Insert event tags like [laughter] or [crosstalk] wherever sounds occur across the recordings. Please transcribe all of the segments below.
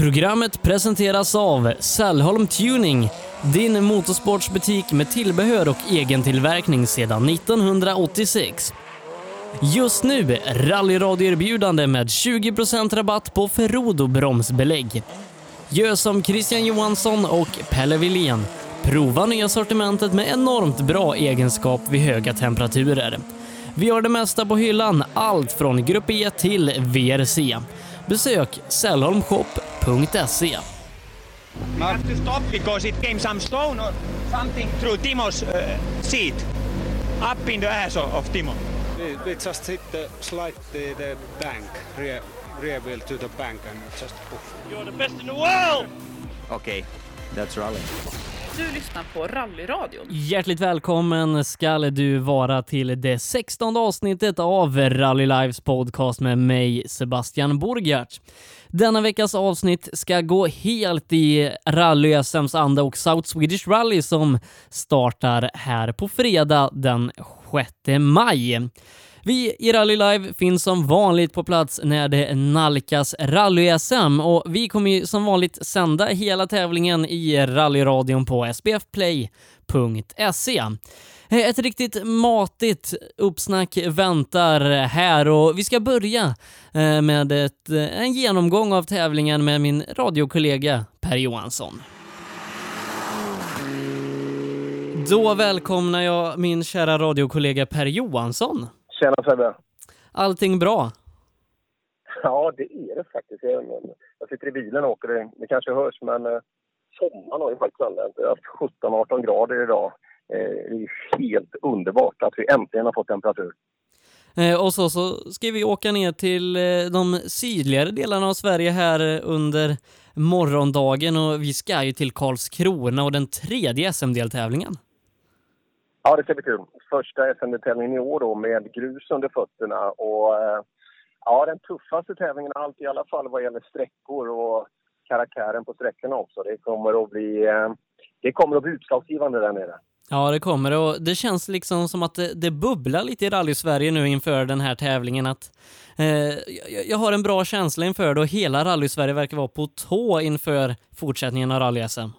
Programmet presenteras av Sällholm Tuning, din motorsportsbutik med tillbehör och egen tillverkning sedan 1986. Just nu rallyradioerbjudande med 20% rabatt på förråd och bromsbelägg. Gör som Christian Johansson och Pelle Wilén. Prova nya sortimentet med enormt bra egenskap vid höga temperaturer. Vi har det mesta på hyllan, allt från Grupp E till VRC. Besök sällholmshop.se. We have to stop because it came some stone or something through Timo's uh, seat. Up in the ass of, of Timo. We, we just hit the slide the, the bank, rear, rear wheel to the bank and just poof. You're the best in the world! Okay, that's rally. Du lyssnar på Rallyradion. Hjärtligt välkommen skall du vara till det 16 avsnittet av Rally Lives podcast med mig, Sebastian Borgert. Denna veckas avsnitt ska gå helt i rally-SMs anda och South Swedish Rally som startar här på fredag den 6 maj. Vi i Rally Live finns som vanligt på plats när det nalkas rally-SM och vi kommer ju som vanligt sända hela tävlingen i rallyradion på sbfplay.se. Eh, ett riktigt matigt uppsnack väntar här och vi ska börja eh, med ett, eh, en genomgång av tävlingen med min radiokollega Per Johansson. Då välkomnar jag min kära radiokollega Per Johansson. Tjena Sebbe. Allting bra? Ja, det är det faktiskt. Jag, jag sitter i bilen och åker. Det, kanske hörs, men eh, sommaren har ju faktiskt anlänt. Det har haft 17-18 grader idag. Eh, det är helt underbart att vi äntligen har fått temperatur. Eh, och så, så ska vi åka ner till de sydligare delarna av Sverige här under morgondagen och vi ska ju till Karlskrona och den tredje SM-deltävlingen. Ja, det ska bli kul. Första SM-tävlingen i år då med grus under fötterna och eh, ja, den tuffaste tävlingen av allt i alla fall vad gäller sträckor och karaktären på sträckorna också. Det kommer att bli, eh, det kommer att bli utslagsgivande där nere. Ja, det kommer och det känns liksom som att det, det bubblar lite i rally-Sverige nu inför den här tävlingen. Att, eh, jag, jag har en bra känsla inför det och hela rally-Sverige verkar vara på tå inför fortsättningen av rally-SM.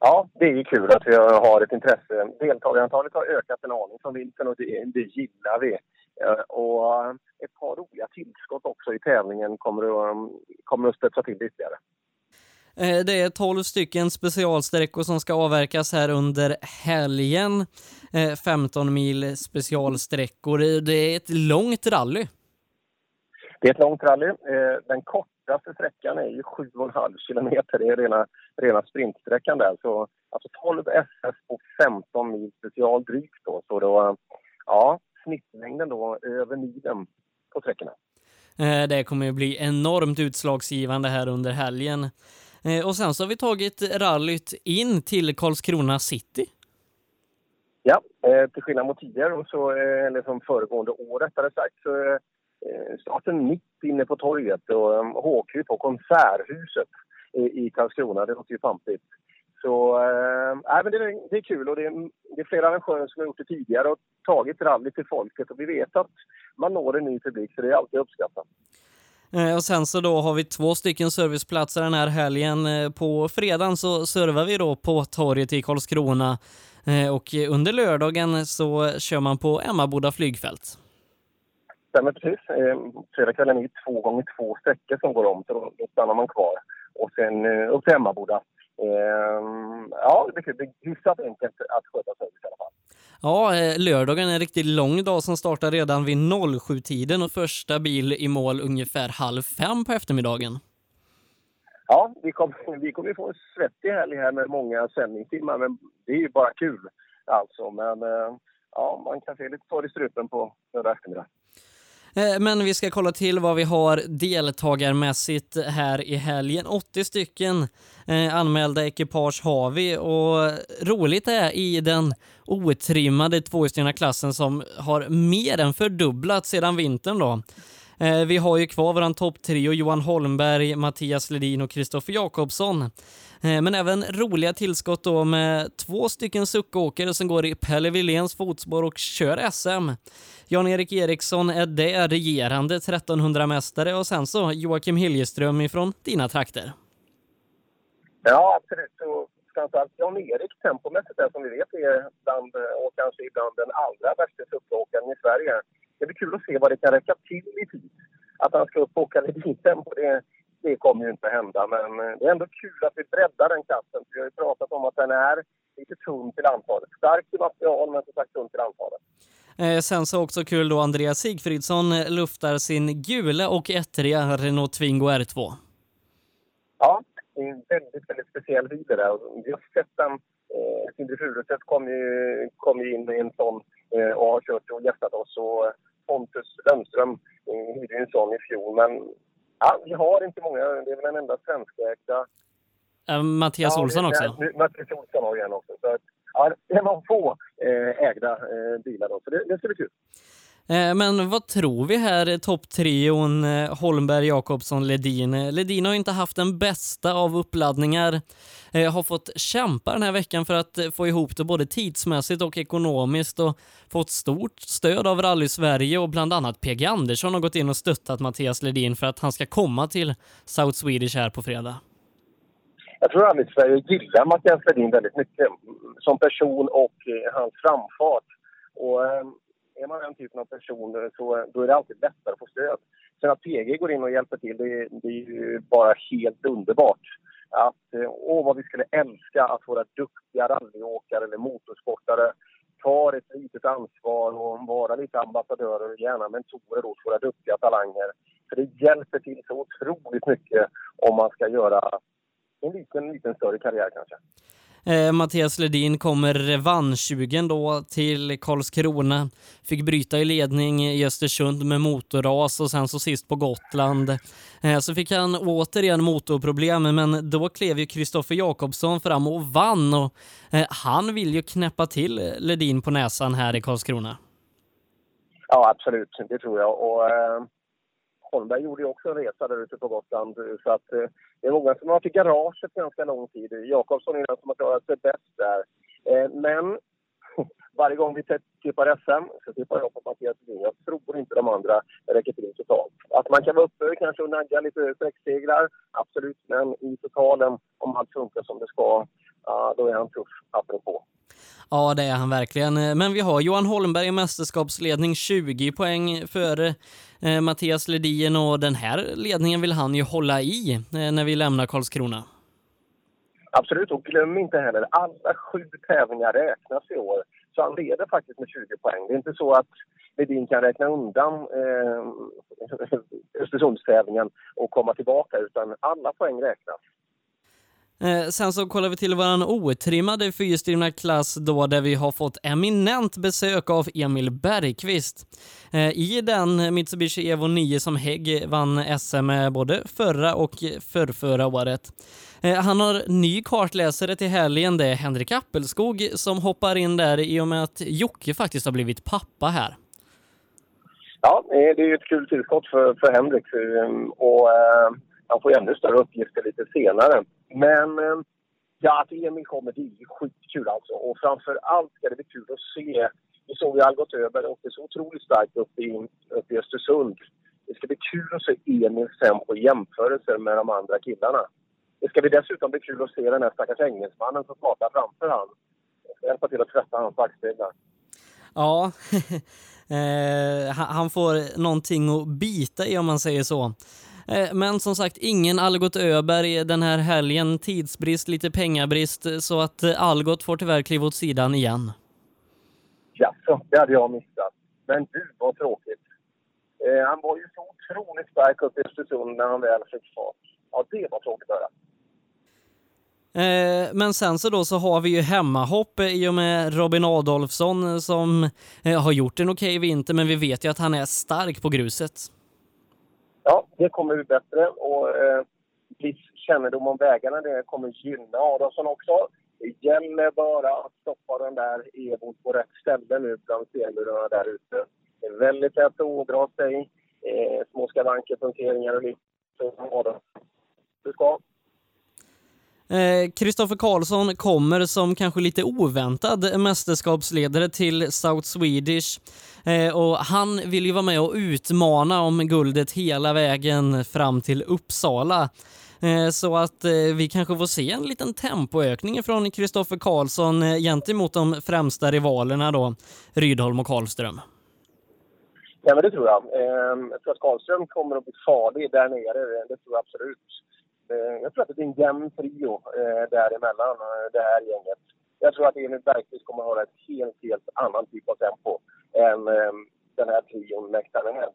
Ja, det är kul att vi har ett intresse. Deltagarantalet har ökat en aning från vintern och det, det gillar vi. Eh, Och ett par roliga tillskott också i tävlingen kommer att, kommer att spetsa till det ytterligare. Eh, Det är 12 stycken specialsträckor som ska avverkas här under helgen. Eh, 15 mil specialsträckor. Det är ett långt rally. Det är ett långt rally. Eh, Den kortaste sträckan är ju 7,5 kilometer. Det är rena, rena sprintsträckan där. Så, alltså 12 SS på 15 mil special drygt då. Så då, ja, snittlängden då över milen på sträckorna. Eh, Det kommer ju bli enormt utslagsgivande här under helgen. Eh, Och sen så har vi tagit rallyt in till Karlskrona city. Ja, eh, till skillnad mot tidigare, och så, eller som föregående år rättare sagt, så Eh, starten mitt inne på torget och um, HQ på Konserthuset i, Karlskrona. Det låter ju pampigt. Så äh, men det, är- det är kul och det är, det är flera arrangörer som har gjort det tidigare och tagit rally till folket och vi vet att man når en ny publik så det är alltid uppskattat. Eh, och sen så då har vi två stycken serviceplatser den här helgen. På fredagen så servar vi då på torget i Karlskrona och under lördagen så kör man på Emmaboda flygfält. Stämmer precis. Eh, Fredagskvällen är ju två gånger två sträckor som går om så då, då stannar man kvar. Och sen eh, upp till Emmaboda. Eh, ja, det är hyfsat enkelt att sköta service i alla fall. Ja, eh, lördagen är en riktigt lång dag som startar redan vid 07-tiden och första bil i mål ungefär halv fem på eftermiddagen. Ja, vi kommer vi kommer ju få en svettig helg här med många sändningstimmar, men det är ju bara kul alltså. Men eh, ja, man kan se lite torr i strupen på lördag eftermiddag. Eh, men vi ska kolla till vad vi har deltagarmässigt här i helgen. 80 stycken eh, anmälda ekipage har vi och roligt är i den otrimmade tvåhjulsdrivna klassen som har mer än fördubblats sedan vintern då. Eh, vi har ju kvar våran topptrio Johan Holmberg, Mattias Ledin och Kristoffer Jakobsson. Eh, men även roliga tillskott då med två stycken suckåkare som går i Pelle Willéns fotspår och kör SM. Jan-Erik Eriksson eh, är det regerande 1300-mästare och sen så Joakim Hiljeström ifrån dina trakter. Ja, absolut. Och framförallt Jan-Erik tempomässigt är som vi vet är bland, eh, och kanske ibland den allra värsta suckåkaren i Sverige. Det blir kul att se vad det kan räcka till i tid. Att han ska upp och åka Ledin-tempo, det, det kommer ju inte hända. Men det är ändå kul att vi breddar den klassen. Vi har ju pratat om att den är lite tunn till antalet. Stark i material, men som sagt tunn till antalet. Eh, sen så också kul då Andreas Sigfridsson luftar sin gula och ettriga Renault Twingo R2. Ja, det är en väldigt, väldigt speciell bil det där. Sett den. Eh, Sindre Furuset kom ju, kom ju in i en sån eh, och har kört och gästat oss. Och Pontus Lundström hyrde en sån i fjol. Men ja, vi har inte många. Det är väl den enda svenskägda. Eh, Mattias ja, Olsson också. Ja, Mattias Olsson har ju en också. Så ja, det någon få eh, ägda eh, bilar då. Så det, det ska bli kul. Eh, men vad tror vi här, topptrion eh, Holmberg, Jakobsson, Ledin? Eh, Ledin har inte haft den bästa av uppladdningar. Har fått kämpa den här veckan för att få ihop det både tidsmässigt och ekonomiskt och fått stort stöd av Rally Sverige och bland annat PG Andersson har gått in och stöttat Mattias Ledin för att han ska komma till South Swedish här på fredag. Jag tror att Sverige gillar Mattias Ledin väldigt mycket som person och hans framfart. Och är man den typen av person så då är det alltid lättare att få stöd. Sen att PG går in och hjälper till, det, det är ju bara helt underbart. Att, eh, åh, vad vi skulle älska att våra duktiga rallyåkare eller motorsportare tar ett litet ansvar och vara lite ambassadörer och gärna mentorer åt våra duktiga talanger. För det hjälper till så otroligt mycket om man ska göra en liten, liten större karriär kanske. Eh, Mattias Ledin kommer revanschsugen då till Karlskrona. Fick bryta i ledning i Östersund med motorras och sen så sist på Gotland. Eh, så fick han återigen motorproblem men då klev ju Kristoffer Jakobsson fram och vann och eh, han vill ju knäppa till Ledin på näsan här i Karlskrona. Ja, absolut. Det tror jag. Och, eh, Holmberg gjorde ju också en resa där ute på Gotland. Så att, eh, det är många som har varit i garaget ganska lång tid. Jakobsson är den som har klarat sig bäst där. Eh, men [laughs] varje gång vi tippar SM så tippar jag på Mattias Lundin. Jag tror inte de andra räcker till totalt. Att man kan vara uppe kanske och nagga lite sträcksegrar, absolut. Men i totalen, om allt funkar som det ska, ja, då är han tuff apropå. Ja, det är han verkligen. Men vi har Johan Holmberg i mästerskapsledning 20 poäng före eh, Mattias Ledin och den här ledningen vill han ju hålla i eh, när vi lämnar Karlskrona. Absolut, och glöm inte heller, alla sju tävlingar räknas i år. Så han leder faktiskt med 20 poäng. Det är inte så att Ledin kan räkna undan eh, [laughs] Östersundstävlingen och komma tillbaka, utan alla poäng räknas. Eh, sen så kollar vi till våran otrimmade fyrstrimma klass då där vi har fått eminent besök av Emil Bergqvist. Eh, I den Mitsubishi Evo 9 som Hägg vann SM både förra och förrförra året. Eh, han har ny kartläsare till helgen, det är Henrik Appelskog som hoppar in där i och med att Jocke faktiskt har blivit pappa här. Ja, det är ju ett kul tillskott för, för Henrik ehm, och ehm, han får ännu större uppgifter lite senare. Men eh, ja, att Emil kommer, det är skitkul alltså. Och framför allt ska det bli kul att se. Vi såg ju Algot Öberg åkte så otroligt starkt upp i, uppe i Östersund. Det ska bli kul att se Emils tempo i jämförelse med de andra killarna. Det ska bli dessutom bli kul att se den här stackars engelsmannen som startar framför han. Jag ska hjälpa till att tvätta hans backspeglar. Ja, [laughs] eh, han får någonting att bita i om man säger så. Eh, men som sagt, ingen Algot Öberg den här helgen. Tidsbrist, lite pengabrist, så att eh, Algot får tyvärr kliva åt sidan igen. Ja, så det hade jag missat. Men du, vad tråkigt. Eh, han var ju så otroligt stark uppe i Östersund när han väl fick fart. Ja, det var tråkigt att höra. Eh, men sen så då så har vi ju hemmahopp i och med Robin Adolfsson som eh, har gjort en okej vinter, men vi vet ju att han är stark på gruset. Ja, det kommer bli bättre och eh, viss kännedom om vägarna det kommer gynna Adolfsson också. Det gäller bara att stoppa den där Evo på rätt ställe nu bland stenmurarna där ute. Det är väldigt lätt att ådra sig eh, små skavanker, punkteringar och liknande så. Du ska Kristoffer eh, Karlsson kommer som kanske lite oväntad mästerskapsledare till South Swedish eh, och han vill ju vara med och utmana om guldet hela vägen fram till Uppsala. Eh, så att eh, vi kanske får se en liten tempoökning från Kristoffer Karlsson eh, gentemot de främsta rivalerna då, Rydholm och Karlström. Ja, men det tror jag. Jag tror att Karlström kommer att bli farlig där nere, det tror jag absolut. Eh, jag tror att det är en jämn trio eh, däremellan, eh, det här gänget. Jag tror att Emil Bergqvist kommer att ha ett helt, helt annan typ av tempo än den här trion mäktar med.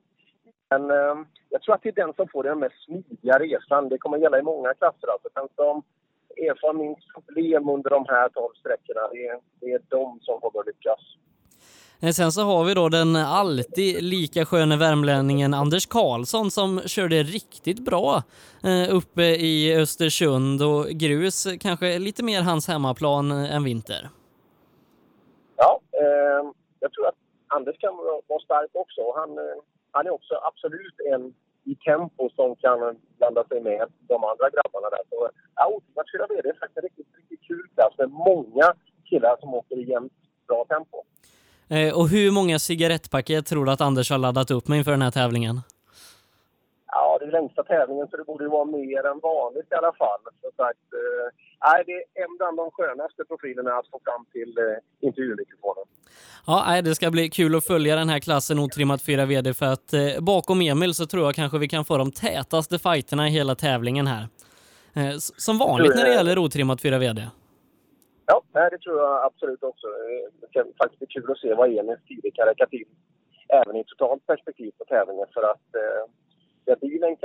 Men eh, jag tror att det är den som får den mest smidiga resan. Det kommer att gälla i många klasser. Alltså. Den som erfar minst problem under de här tolv sträckorna, det är, det är de som kommer att lyckas. Eh, sen så har vi då den alltid lika sköne värmlänningen Anders Karlsson som körde riktigt bra eh, uppe i Östersund och grus kanske lite mer hans hemmaplan eh, än vinter. Ja, eh, jag tror att Anders kan vara stark också. Han, eh, han är också absolut en i tempo som kan blanda sig med de andra grabbarna där. Så ja, Otimat 4 Det är faktiskt en riktigt, riktigt kul klass med många killar som åker i jämnt bra tempo. Eh, och hur många cigarettpaket tror du att Anders har laddat upp med inför den här tävlingen? Ja, det är längsta tävlingen så det borde ju vara mer än vanligt i alla fall. Så sagt, eh, det är en bland de skönaste profilerna att få fram till eh, intervjumikrofonen. Ja, det ska bli kul att följa den här klassen otrimmat 4 VD för att eh, bakom Emil så tror jag kanske vi kan få de tätaste fighterna i hela tävlingen här. Eh, som vanligt när det gäller otrimmat 4 VD. Ja, det tror jag absolut också. Det ska faktiskt bli kul att se vad Emils tider kan räcka till även i totalt perspektiv på tävlingen för att eh, bilen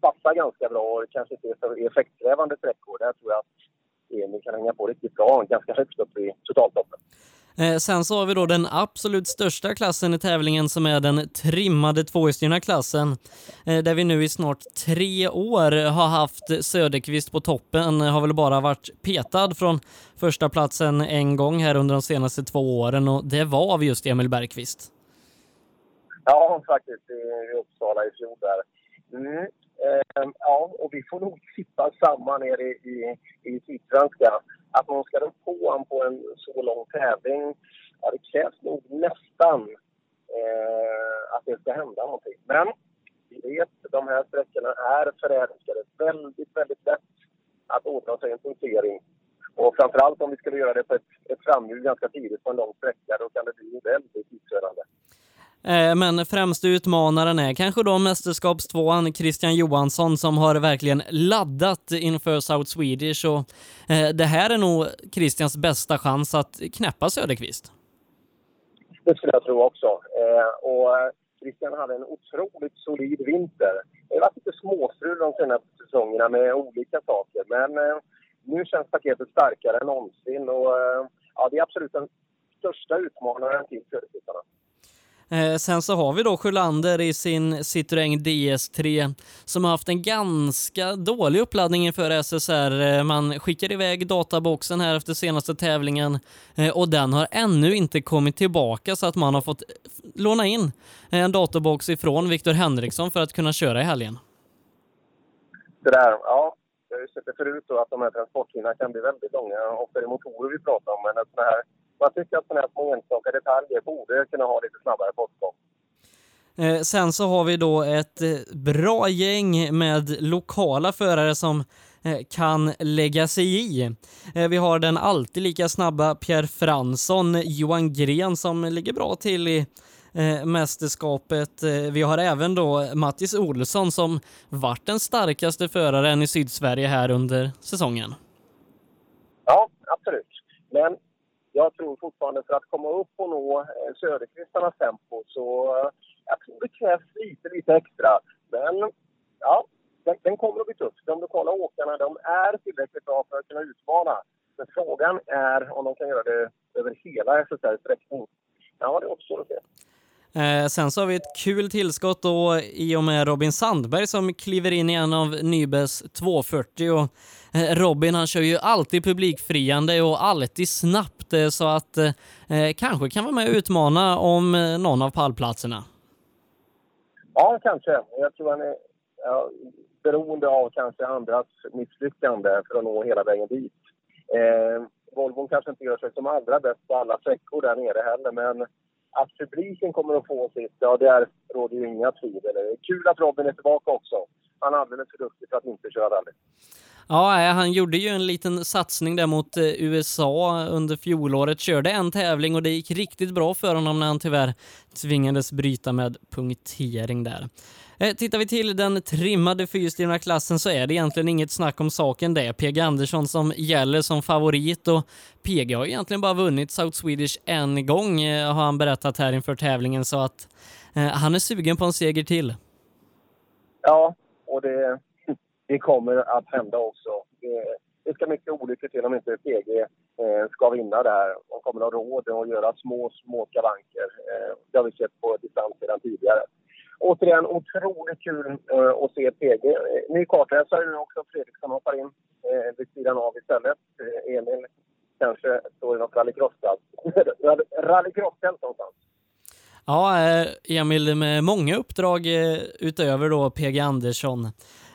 passar ganska bra och kanske inte är så effektkrävande sträckor. Där tror jag att Emil kan hänga på riktigt bra, ganska högt upp i totaltoppen. Eh, sen så har vi då den absolut största klassen i tävlingen som är den trimmade tvåhjulsdrivna klassen. Eh, där vi nu i snart tre år har haft Söderqvist på toppen. Har väl bara varit petad från första platsen en gång här under de senaste två åren och det var av just Emil Bergqvist. Ja, faktiskt i Uppsala i fjol där. Mm. Eh, ja, och vi får nog sitta samma nere i, i, i Sydsvenskan att man ska rå på honom på en så lång tävling, ja, det krävs nog nästan eh, att det ska hända någonting. Men vi vet att de här sträckorna är förälskade. Väldigt, väldigt lätt att åta sig en punktering. Och framförallt om vi skulle göra det på ett, ett framhjul ganska tidigt på en lång sträcka, då kan det bli väldigt tidsödande. Eh, men främste utmanaren är kanske då mästerskapstvåan Christian Johansson som har verkligen laddat inför South Swedish och eh, det här är nog Christians bästa chans att knäppa Söderqvist. Det skulle jag tro också. Eh, och Christian hade en otroligt solid vinter. Det har varit lite småstrul de senaste säsongerna med olika saker men nu känns paketet starkare än någonsin och ja, det är absolut den största utmanaren till Söderqvistarna. Eh, sen så har vi då Sjölander i sin Citroën DS3 som har haft en ganska dålig uppladdning inför SSR. Eh, man skickar iväg databoxen här efter senaste tävlingen eh, och den har ännu inte kommit tillbaka så att man har fått eh, låna in en databox ifrån Viktor Henriksson för att kunna köra i helgen. Det där, ja. Jag har ju sett det förut då att de här transporttiderna kan bli väldigt långa. Ofta är det motorer vi pratar om, men att här man tycker att sådana här små enstaka detaljer borde kunna ha lite snabbare postgång. Eh, sen så har vi då ett eh, bra gäng med lokala förare som eh, kan lägga sig i. Vi har den alltid lika snabba Pierre Fransson, Johan Gren som ligger bra till i mästerskapet. Vi har även då Mattis Olsson som vart den starkaste föraren i Sydsverige här under säsongen. Ja, absolut. Men jag tror fortfarande för att komma upp och nå eh, söderkvistarnas Söderqvistarnas tempo så eh, jag tror det krävs lite, lite extra. Men ja, den, den kommer att bli tuff. De lokala åkarna de är tillräckligt bra för att kunna utmana. Men frågan är om de kan göra det över hela SSRs sträckning. Ja, det återstår att se. Eh, sen så har vi ett kul tillskott då i och med Robin Sandberg som kliver in i en av Nybes 240 och eh, Robin han kör ju alltid publikfriande och alltid snabbt eh, så att eh, eh, kanske kan vara med och utmana om eh, någon av pallplatserna. Ja, kanske. Jag tror han är ja, beroende av kanske andras misslyckande för att nå hela vägen dit. Eh, Volvon kanske inte gör sig som allra bäst på alla sträckor där nere heller, men att publiken kommer att få sitt, ja, där råder ju inga tvivel. Kul att Robin är tillbaka också. Han är alldeles för duktig för att inte köra rally. Ja, han gjorde ju en liten satsning där mot eh, USA under fjolåret. Körde en tävling och det gick riktigt bra för honom när han tyvärr tvingades bryta med punktering där. Eh, tittar vi till den trimmade fyrhjulsdrivna klassen så är det egentligen inget snack om saken. Det är PG Andersson som gäller som favorit och PG har egentligen bara vunnit South Swedish en gång eh, har han berättat här inför tävlingen så att eh, han är sugen på en seger till. Ja, och det, [laughs] det kommer att hända också. Det, det ska mycket olyckor till om inte PG eh, ska vinna där. De kommer att ha råd att göra små, små skavanker. Eh, det har vi sett på distans redan tidigare. Återigen, otroligt kul eh, att se PG. Eh, ny kartläsare nu också. Fredriksson hoppar in eh, vid sidan av istället. Eh, Emil kanske står i något rallycross-tält [laughs] rallycross någonstans. Ja, eh, Emil med många uppdrag eh, utöver då PG Andersson.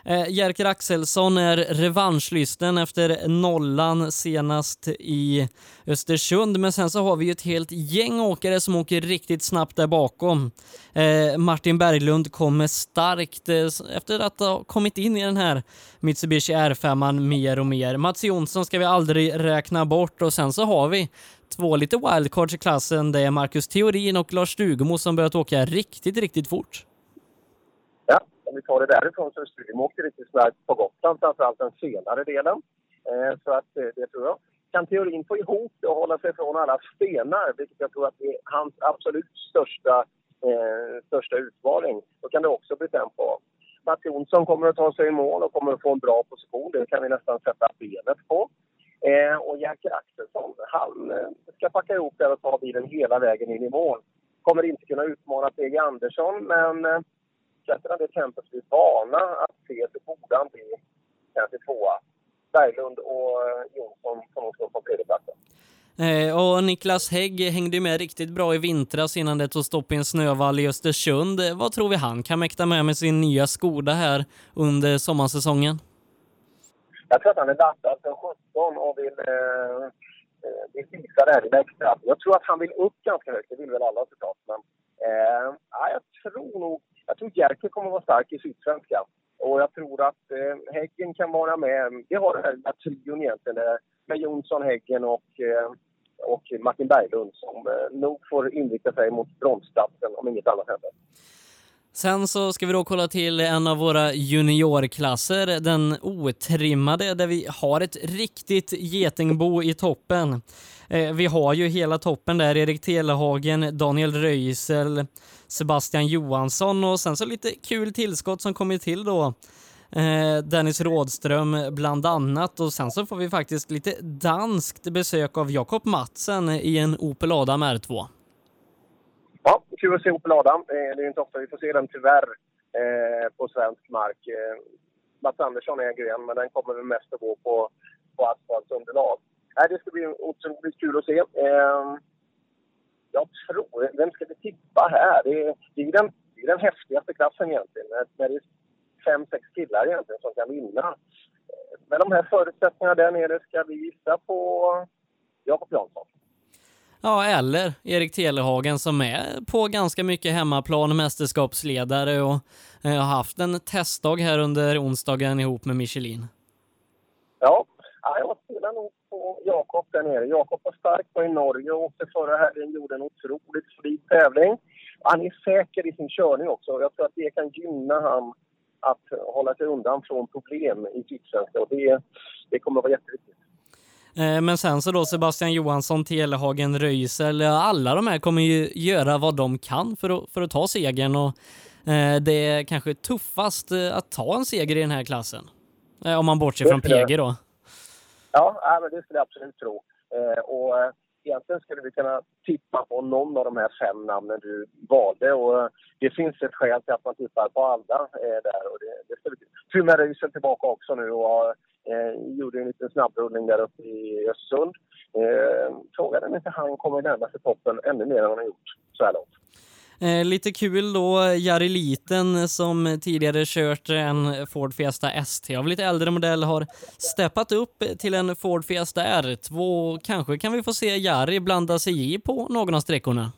Eh, Jerker Axelsson är revanschlysten efter nollan senast i Östersund, men sen så har vi ju ett helt gäng åkare som åker riktigt snabbt där bakom. Eh, Martin Berglund kommer starkt eh, efter att ha kommit in i den här Mitsubishi R5 mer och mer. Mats Jonsson ska vi aldrig räkna bort och sen så har vi två lite wildcards i klassen. Det är Marcus Theorin och Lars Stugemo som börjat åka riktigt, riktigt fort om vi tar det därifrån så är Stugemo åkte riktigt starkt på Gotland, framförallt den senare delen. Eh, så att eh, det tror jag. Kan teorin få ihop det och hålla sig från alla stenar, vilket jag tror att är hans absolut största, eh, största utmaning, då kan det också bli tempo. Mats Jonsson kommer att ta sig i mål och kommer att få en bra position. Det kan vi nästan sätta benet på. Eh, och Jerker Axelsson, han eh, ska packa ihop det och ta bilen hela vägen in i mål. Kommer inte kunna utmana PG Andersson, men eh, fortsätter han det tempot vi är vana att se så borde han bli kanske tvåa. Berglund och eh, Jonsson får nog stå på tredjeplatsen. Eh, och Niklas Hägg hängde med riktigt bra i vintras innan det tog stopp i en snövall i Östersund. Eh, vad tror vi han kan mäkta med med sin nya Skoda här under sommarsäsongen? Jag tror att han är laddad för 17 och vill, eh, vill visa det här lite extra. Jag tror att han vill upp ganska högt, det vill väl alla såklart. Men eh, jag tror nog jag tror Jerker kommer att vara stark i Sydsvenskan Och jag tror att eh, Häggen kan vara med. Vi har den här trion egentligen eh, med Jonsson, Häggen och, eh, och Martin Berglund som eh, nog får inrikta sig mot bronsplatsen om inget annat händer. Sen så ska vi då kolla till en av våra juniorklasser, den otrimmade, där vi har ett riktigt getingbo i toppen. Eh, vi har ju hela toppen där, Erik Telehagen, Daniel Röisel, Sebastian Johansson och sen så lite kul tillskott som kommit till då. Eh, Dennis Rådström bland annat och sen så får vi faktiskt lite danskt besök av Jakob Matsen i en Opel Adam R2. Ja, kul att se Opel Adam. Det är inte ofta vi får se den tyvärr eh, på svensk mark. Eh, Mats Andersson äger en, men den kommer väl mest att gå på, på asfaltsunderlag. det ska bli otroligt kul att se ehm, jag tror, vem ska vi tippa här? Det är, det är, den, det är den häftigaste klassen egentligen. När det är fem, sex killar egentligen som kan vinna. Eh, Med de här förutsättningarna där nere ska vi gissa på Jakob Jansson. Ja, eller Erik Telehagen som är på ganska mycket hemmaplan, mästerskapsledare och eh, har haft en testdag här under onsdagen ihop med Michelin. Ja, jag spelar nog på Jakob där nere. Jakob var stark på i Norge och åkte förra helgen, gjorde en otroligt solid tävling. Han är säker i sin körning också. Jag tror att det kan gynna han att hålla sig undan från problem i Sydsvenska och det, det kommer att vara jätteviktigt. Eh, men sen så då Sebastian Johansson, Telehagen, Röisel, alla de här kommer ju göra vad de kan för att, för att ta segern och eh, det är kanske tuffast eh, att ta en seger i den här klassen. Om man bortser från PG då. Ja, men det skulle jag absolut tro. Eh, och eh, egentligen skulle vi kunna tippa på någon av de här fem namnen du valde. Och eh, det finns ett skäl till att man tippar på alla eh, där. Och det, det skulle... Truman Röisel tillbaka också nu och eh, gjorde en liten snabbrullning där uppe i Östersund. Eh, frågan är om inte han kommer närma sig toppen ännu mer än han har gjort så här långt. Eh, lite kul då, Jari Liten som tidigare kört en Ford Fiesta ST av lite äldre modell har steppat upp till en Ford Fiesta R2. Kanske kan vi få se Jari blanda sig i på någon av sträckorna?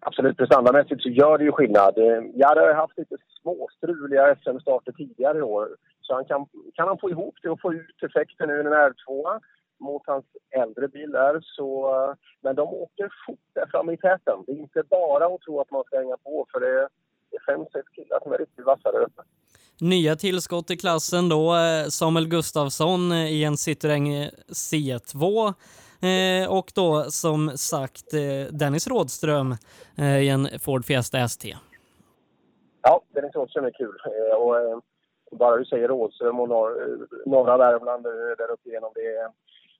Absolut, prestandamässigt så gör det ju skillnad. Eh, Jari har haft lite småstruliga SM-starter tidigare i år. Så han kan, kan han få ihop det och få ut effekten nu i en R2 mot hans äldre bil där. Så, men de åker fort där framme i täten. Det är inte bara att tro att man ska hänga på för det är fem, sex killar som är riktigt vassa där uppe. Nya tillskott i klassen då, eh, Samuel Gustafsson i en Citroën C2 eh, och då som sagt eh, Dennis Rådström i en Ford Fiesta ST. Ja, Dennis Rådström är kul. Och bara du säger Åsum och eh, norra Värmland eh, där uppe igenom det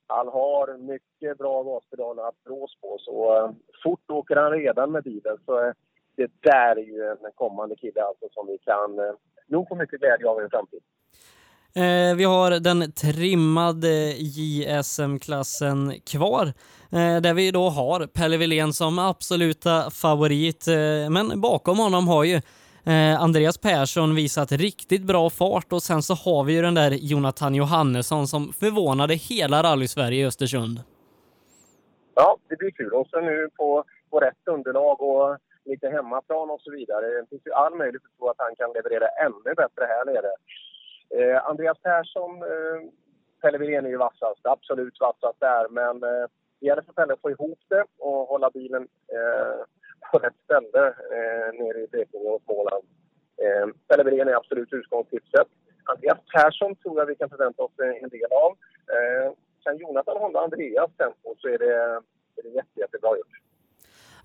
han har mycket bra gaspedaler att blås på. Så uh, fort åker han redan med bilen. Så uh, det där är ju en kommande kille alltså som vi kan uh, nog få mycket glädje av i framtiden. Eh, vi har den trimmade JSM-klassen kvar, eh, där vi då har Pelle Wilén som absoluta favorit. Eh, men bakom honom har ju Eh, Andreas Persson visat riktigt bra fart och sen så har vi ju den där Jonathan Johannesson som förvånade hela rally-Sverige i Östersund. Ja, det blir kul. Och sen nu på, på rätt underlag och lite hemmaplan och så vidare. Det finns ju all möjlighet att tro att han kan leverera ännu bättre här nere. Eh, Andreas Persson, eh, Pelle Wilén är ju vassast, absolut vassast där, men eh, det gäller för Pelle att få ihop det och hålla bilen eh, på rätt ställe eh, nere i Blekinge och Småland. Eh, Pellegrén är absolut utgångstipset. Andreas Persson tror jag vi kan förvänta oss en del av. Eh, sen Jonathan Honda Andreas tempo så är det, är det jätte, jättebra gjort.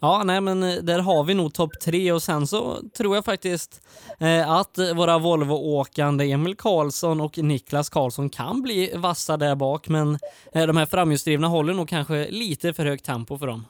Ja, nej men eh, där har vi nog topp tre och sen så tror jag faktiskt eh, att våra Volvo-åkande Emil Karlsson och Niklas Karlsson kan bli vassa där bak, men eh, de här framhjulsdrivna håller nog kanske lite för högt tempo för dem.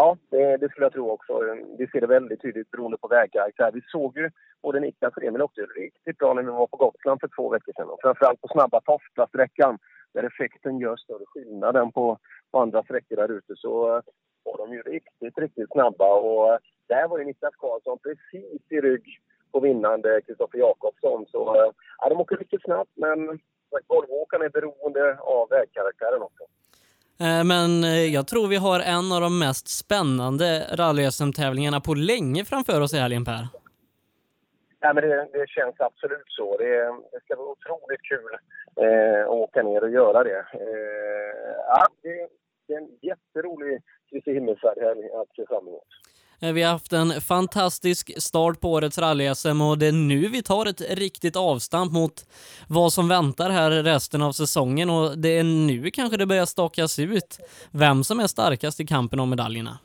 Ja, det, det, skulle jag tro också. Vi ser det väldigt tydligt beroende på vägkaraktär. Vi såg ju både Niklas och Emil åkte riktigt bra när vi var på Gotland för två veckor sedan. Och framförallt på snabba Tofta-sträckan där effekten gör större skillnad än på, på andra sträckor där ute så eh, var de ju riktigt, riktigt snabba. Och eh, där var ju Niklas Karlsson precis i rygg på vinnande Kristoffer Jakobsson. Så eh, ja, de åker riktigt snabbt men Volvoåkarna är beroende av vägkaraktären också. Eh, men eh, jag tror vi har en av de mest spännande rally tävlingarna på länge framför oss i helgen, Per. Ja, men det, det känns absolut så. Det, det ska vara otroligt kul eh, att åka ner och göra det. Eh, ja, det, det är en jätterolig Kristi himmelsfärd att se fram emot. Eh, vi har haft en fantastisk start på årets rally-SM och det är nu vi tar ett riktigt avstamp mot vad som väntar här resten av säsongen och det är nu kanske det börjar stakas ut vem som är starkast i kampen om medaljerna.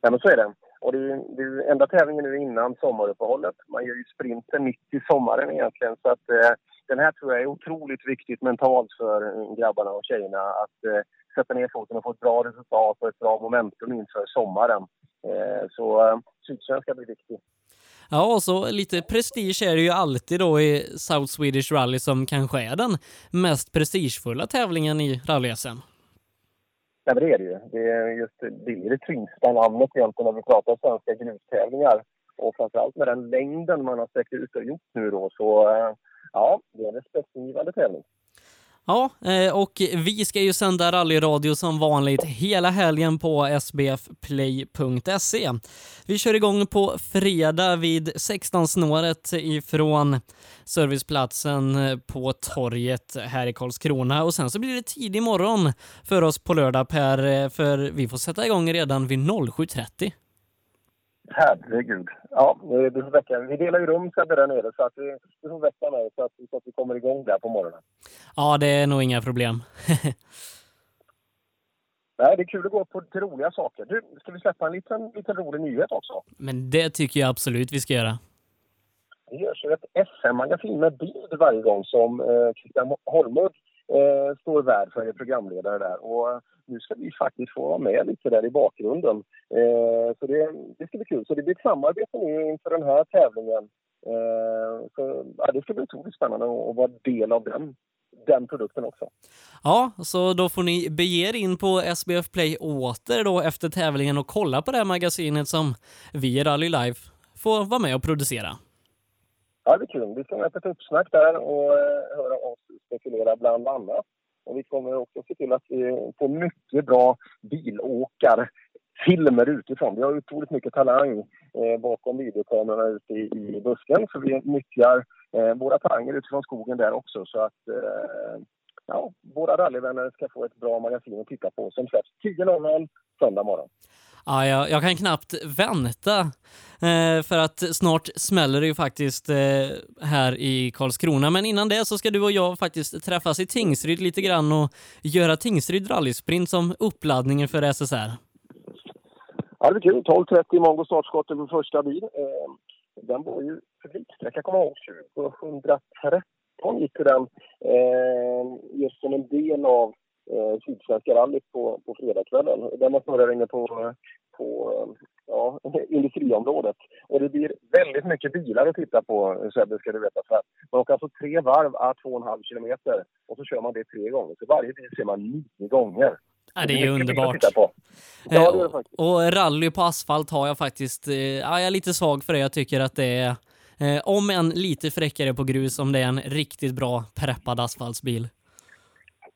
Ja, men så är det. Och det är, det är enda tävlingen nu innan sommaruppehållet. Man gör ju sprinten mitt i sommaren egentligen. Så att, eh, den här tror jag är otroligt viktigt mentalt för grabbarna och tjejerna. Att eh, sätta ner foten och få ett bra resultat och ett bra momentum inför sommaren. Eh, så eh, Sydsvenska blir viktig. Ja, och så lite prestige är det ju alltid då i South Swedish Rally som kanske är den mest prestigefulla tävlingen i rally-SM. Ja, det är det ju. Det är just det, är det tyngsta namnet egentligen när vi pratar svenska grustävlingar. Och framförallt med den längden man har sträckt ut och gjort nu då så eh, ja, det är en respektingivande tävling. Ja, eh, och vi ska ju sända rallyradio som vanligt hela helgen på sbfplay.se. Vi kör igång på fredag vid 16-snåret ifrån serviceplatsen på torget här i Karlskrona och sen så blir det tidig morgon för oss på lördag Per, eh, för vi får sätta igång redan vid 07.30. Herregud. Ja, du får väcka Vi delar ju rum Sebbe där nere så att du får väcka mig så att, så att vi kommer igång där på morgonen. Ja, det är nog inga problem. [laughs] Nej, det är kul att gå på till roliga saker. Du, ska vi släppa en liten, liten rolig nyhet också? Men det tycker jag absolut vi ska göra. Det görs ju ett SM-magasin med bild varje gång som eh, Christian Holmud eh, står värd för, är programledare där. Och nu ska vi faktiskt få vara med lite där i bakgrunden. Eh, så det, det ska bli kul. Så det blir ett samarbete nu inför den här tävlingen. Eh, så, ja, det ska bli otroligt spännande att vara del av den den produkten också. Ja, så då får ni bege er in på SBF Play åter då efter tävlingen och kolla på det här magasinet som vi i Rally Life får vara med och producera. Ja, det är kul. Vi ska med på ett uppsnack där och eh, höra oss spekulera bland annat. Och vi kommer också se till att vi får mycket bra bilåkarfilmer utifrån. Vi har otroligt mycket talang eh, bakom videokamerorna ute i, i busken så vi nyttjar eh, våra talanger utifrån skogen där också så att eh, ja, våra rallyvänner ska få ett bra magasin att titta på som släpps 10.00 söndag morgon. Ja, jag, jag kan knappt vänta eh, för att snart smäller det ju faktiskt eh, här i Karlskrona. Men innan det så ska du och jag faktiskt träffas i Tingsryd lite grann och göra Tingsryd rallysprint som uppladdningen för SSR. Ja, det blir kul. 12.30 Mongo startskottet på första bil. Eh, den var ju publiksträcka, kommer jag ihåg, 2013 gick den eh, just som en del av eh, Sydsvenska rallyt på, på fredagskvällen. Där man snurrar inne på, på ja, [laughs] industriområdet. Och det blir väldigt mycket bilar att titta på, Sebbe, ska du veta. För man åker alltså tre varv à två och en halv kilometer och så kör man det tre gånger. Så varje bil ser man nio gånger. Ja, det är ju underbart. på. Ja, det är det Eh, och rally på asfalt har jag faktiskt, eh, ja, jag är lite svag för det. Jag tycker att det är, eh, om än lite fräckare på grus, om det är en riktigt bra preppad asfaltsbil.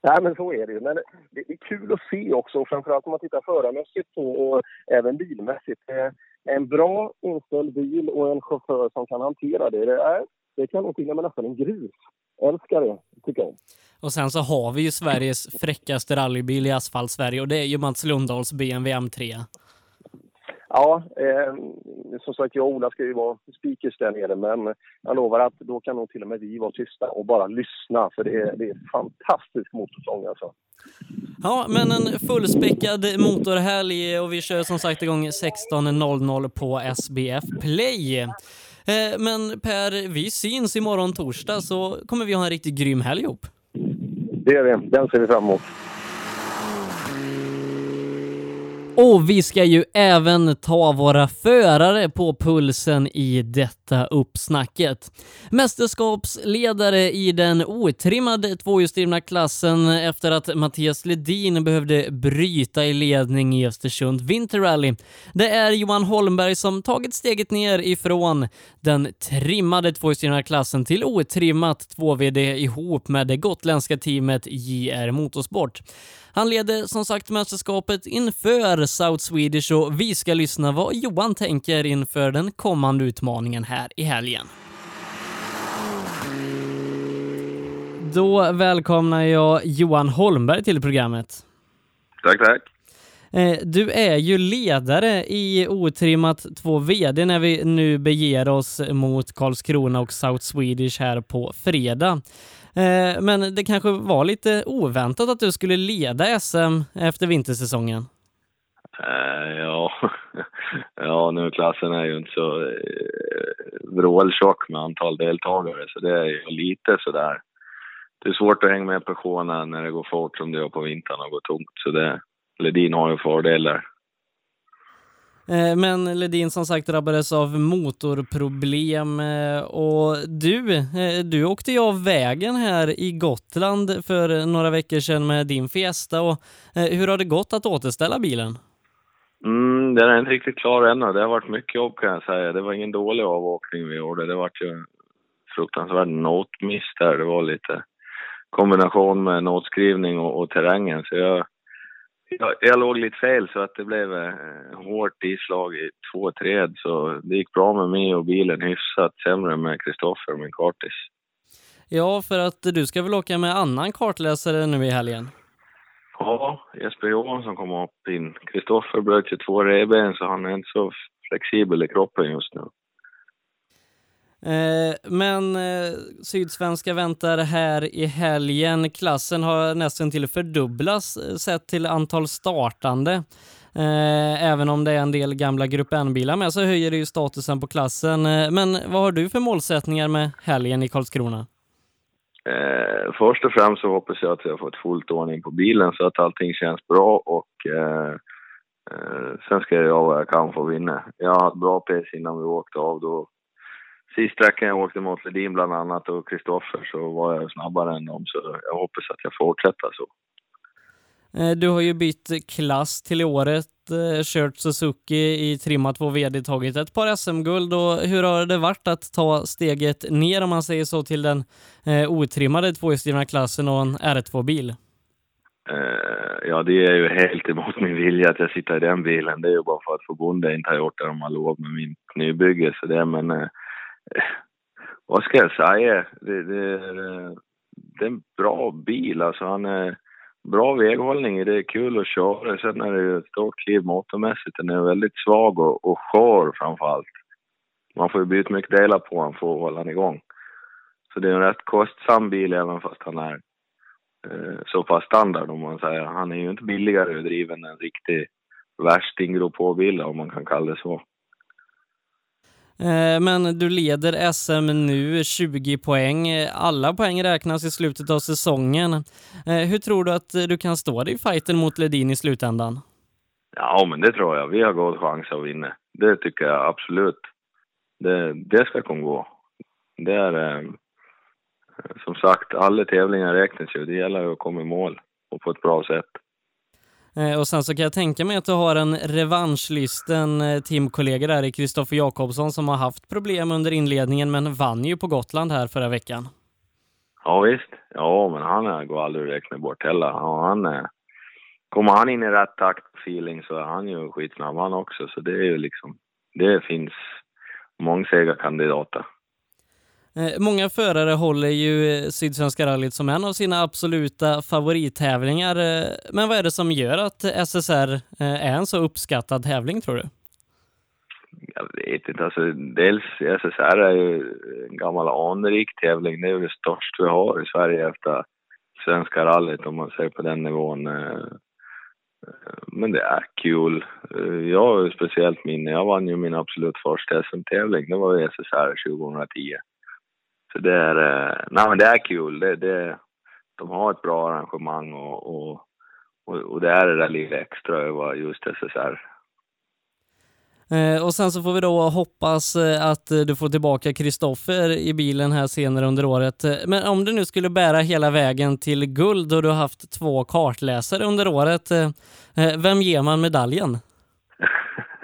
Nej, men så är det ju. Men det, är kul att se också, och framförallt om man tittar förarmässigt på, och även bilmässigt. En bra inställd bil och en chaufför som kan hantera det, det, är, det kan nog till och med nästan en grus. Älskar det, tycker jag. Och sen så har vi ju Sveriges fräckaste rallybil i asfalt-Sverige och det är ju Mats Lundahls BMW M3. Ja, eh, som sagt, jag och Ola ska ju vara speakers där nere, men jag lovar att då kan nog till och med vi vara tysta och bara lyssna, för det är, det är fantastisk motorsång alltså. Ja, men en fullspäckad motorhelg och vi kör som sagt igång 16.00 på SBF Play. Eh, Men Per, vi syns imorgon torsdag så kommer vi ha en riktigt grym helg ihop. Det är det, den ser vi fram emot. Och vi ska ju även ta våra förare på pulsen i detta uppsnacket. Mästerskapsledare i den otrimmade tvåhjulsdrivna klassen efter att Mattias Ledin behövde bryta i ledning i Östersund Winter Rally. Det är Johan Holmberg som tagit steget ner ifrån den trimmade tvåhjulsdrivna klassen till otrimmat 2VD ihop med det gotländska teamet JR Motorsport. Han leder som sagt mästerskapet inför South Swedish och vi ska lyssna vad Johan tänker inför den kommande utmaningen här i helgen. Då välkomnar jag Johan Holmberg till programmet. Tack, tack. Eh, Du är ju ledare i Otrimmat 2 VD när vi nu beger oss mot Karlskrona och South Swedish här på fredag. Eh, men det kanske var lite oväntat att du skulle leda SM efter vintersäsongen. Eh, ja. [laughs] ja, nu klassen är ju inte så eh, vråltjock med antal deltagare, så det är ju lite sådär. Det är svårt att hänga med på när det går fort som det gör på vintern och går tomt, så det, Ledin har ju fördelar. Eh, men Ledin som sagt drabbades av motorproblem eh, och du, eh, du åkte ju av vägen här i Gotland för några veckor sedan med din Fiesta och hur har det gått att återställa bilen? Mm, den är inte riktigt klar ännu. Det har varit mycket jobb kan jag säga. Det var ingen dålig avåkning vi gjorde. Det var ju fruktansvärd notmiss där. Det var lite kombination med notskrivning och, och terrängen. Så jag, jag, jag låg lite fel så att det blev eh, hårt islag i två träd. Så det gick bra med mig och bilen hyfsat sämre med Kristoffer, min kartis. Ja, för att du ska väl åka med annan kartläsare nu i helgen? Ja, Jesper Johansson kom upp in. Kristoffer bröt ju två revben så han är inte så flexibel i kroppen just nu. Eh, men eh, Sydsvenska väntar här i helgen. Klassen har nästan till fördubblats eh, sett till antal startande. Eh, Även om det är en del gamla Grupp N-bilar med så höjer det ju statusen på klassen. Eh, Men vad har du för målsättningar med helgen i Karlskrona? Eh, först och främst så hoppas jag att jag har fått fullt ordning på bilen så att allting känns bra och eh, eh, sen ska jag göra vad jag kan för att vinna. Jag har haft bra pace innan vi åkte av. Då sist sträckan jag åkte mot Ledin bland annat och Kristoffer så var jag snabbare än dem så jag hoppas att jag fortsätter så. Eh, du har ju bytt klass till året, eh, kört Suzuki i trimma 2 VD, tagit ett par SM-guld och hur har det varit att ta steget ner om man säger så till den eh, otrimmade tvåhjulsdrivna klassen och en R2-bil? Uh, ja, det är ju helt emot min vilja att jag sitter i den bilen. Det är ju bara för att förbundet inte har gjort det de har lovat med min nybygge. Så det, men vad ska jag säga? Det, det, är, eh, det är en bra bil. Alltså han är bra väghållning. Det är kul att köra. Sen är det ju ett stort kliv motormässigt. Den är väldigt svag och, och skör framför allt. Man får ju byta mycket delar på honom för att hålla den igång. Så det är en rätt kostsam bil även fast han är eh, så pass standard om man säger. Han är ju inte billigare att driva än en riktig värsting på om man kan kalla det så. Eh, men du leder SM nu, 20 poäng. Alla poäng räknas i slutet av säsongen. Eh, hur tror du att du kan stå dig i fighten mot Ledin i slutändan? Ja, men det tror jag. Vi har god chans att vinna. Det tycker jag absolut. Det, det ska kunna gå. Det är... Eh, som sagt, alla tävlingar räknas ju. Det gäller att komma i mål och på ett bra sätt. Eh, och sen så kan jag tänka mig att du har en revanschlysten eh, teamkollega där i Kristoffer Jakobsson som har haft problem under inledningen men vann ju på Gotland här förra veckan. Ja visst. Ja, men han går aldrig att räkna bort heller. Ja, han. Kommer han in i rätt takt och feeling så är han ju skitsnabb han också. Så det är ju liksom... Det finns mångsegerkandidater. Eh, många förare håller ju eh, Sydsvenska rallyt som en av sina absoluta favorittävlingar. Eh, men vad är det som gör att SSR är en så uppskattad tävling tror du? Jag vet inte. Alltså, dels SSR är ju en gammal anrik tävling. Det är ju det största vi har i Sverige efter Svenska rallyt om man ser på den nivån. Men det är kul. Jag har ju speciellt minne. Jag vann ju min absolut första SM-tävling. Det var ju SSR 2010. Så det är, eh, nej men det är kul. Det, det, de har ett bra arrangemang och, och, och, och det är det där lilla extra över just SSR. Eh, och sen så får vi då hoppas eh, att du får tillbaka Kristoffer i bilen här senare under året. Men om du nu skulle bära hela vägen till guld och du har haft två kartläsare under året, vem ger man medaljen?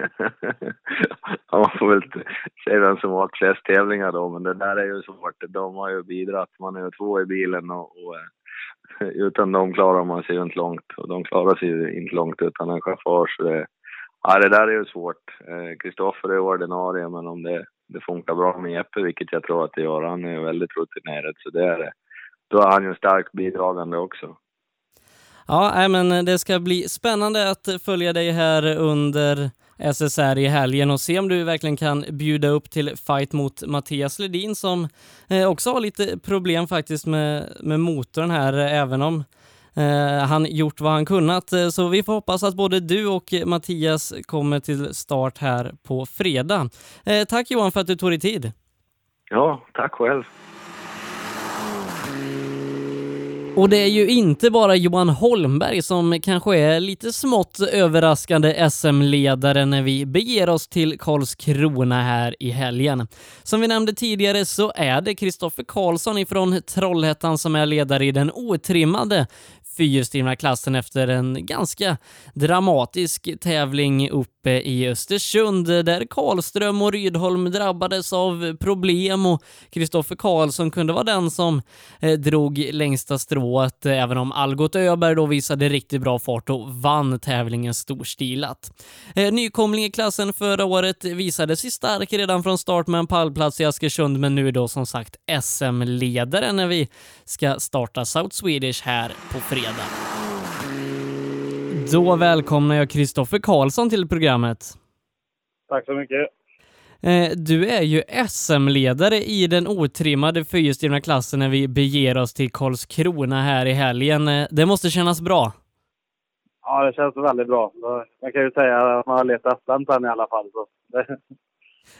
[laughs] ja, man får väl se vem som har flest tävlingar då, men det där är ju svårt. De har ju bidragit. Man är ju två i bilen och, och eh, [laughs] utan dem klarar man sig ju inte långt och de klarar sig ju inte långt utan en chaufför. Så det, ja, det där är ju svårt. Eh, Kristoffer eh, är ordinarie, men om det, det funkar bra med Jeppe, vilket jag tror att det gör, han är ju väldigt rutinerad, så det är det. Då är han ju starkt bidragande också. Ja, men det ska bli spännande att följa dig här under SSR i helgen och se om du verkligen kan bjuda upp till fight mot Mattias Ledin som eh, också har lite problem faktiskt med, med motorn här, även om eh, han gjort vad han kunnat. Så vi får hoppas att både du och Mattias kommer till start här på fredag. Eh, tack Johan för att du tog dig tid. Ja, tack själv. Och det är ju inte bara Johan Holmberg som kanske är lite smått överraskande SM-ledare när vi beger oss till Karlskrona här i helgen. Som vi nämnde tidigare så är det Kristoffer Karlsson ifrån Trollhättan som är ledare i den otrimmade fyrhjulsdrivna klassen efter en ganska dramatisk tävling uppe i Östersund där Karlström och Rydholm drabbades av problem och Kristoffer Karlsson kunde vara den som eh, drog längsta strået även om Algot Öberg då visade riktigt bra fart och vann tävlingen storstilat. Eh, nykomling i klassen förra året visade sig stark redan från start med en pallplats i Askersund men nu är då som sagt SM-ledare när vi ska starta South Swedish här på fredag fredag. Då välkomnar jag Kristoffer Karlsson till programmet. Tack så mycket. Eh, du är ju SM-ledare i den otrimmade fyrhjulsdrivna klassen när vi beger oss till Karlskrona här i helgen. Eh, det måste kännas bra? Ja, det känns väldigt bra. Man kan ju säga att man har letat SM sen i alla fall. Så.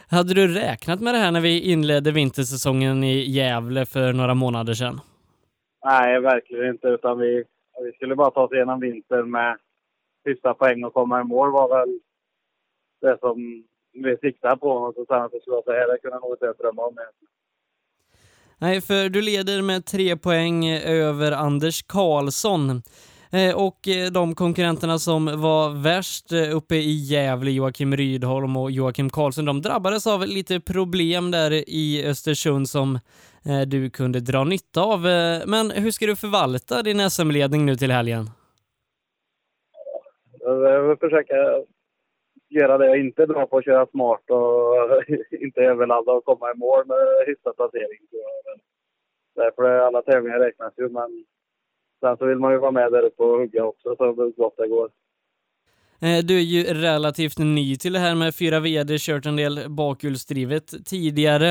[laughs] Hade du räknat med det här när vi inledde vintersäsongen i Gävle för några månader sedan? Nej, verkligen inte. Utan vi, vi skulle bara ta oss igenom vintern med sista poäng och komma i mål var väl det som vi siktade på något och sen att det skulle vara så här, det kunde jag nog inte drömma om. Nej, för du leder med tre poäng över Anders Karlsson. Eh, och eh, de konkurrenterna som var värst eh, uppe i Gävle, Joakim Rydholm och Joakim Karlsson, de drabbades av lite problem där i Östersund som Eh, du kunde dra nytta av. Eh, men hur ska du förvalta din SM-ledning nu till helgen? Jag vill försöka göra det jag inte är bra på, att köra smart och [laughs] inte överladda och komma i mål med hyfsad placering. Eh, därför är alla tävlingar räknas ju, men Sen så vill man ju vara med där uppe och hugga också så gott det går. Eh, du är ju relativt ny till det här med fyra VD, kört en del bakhjulsdrivet tidigare.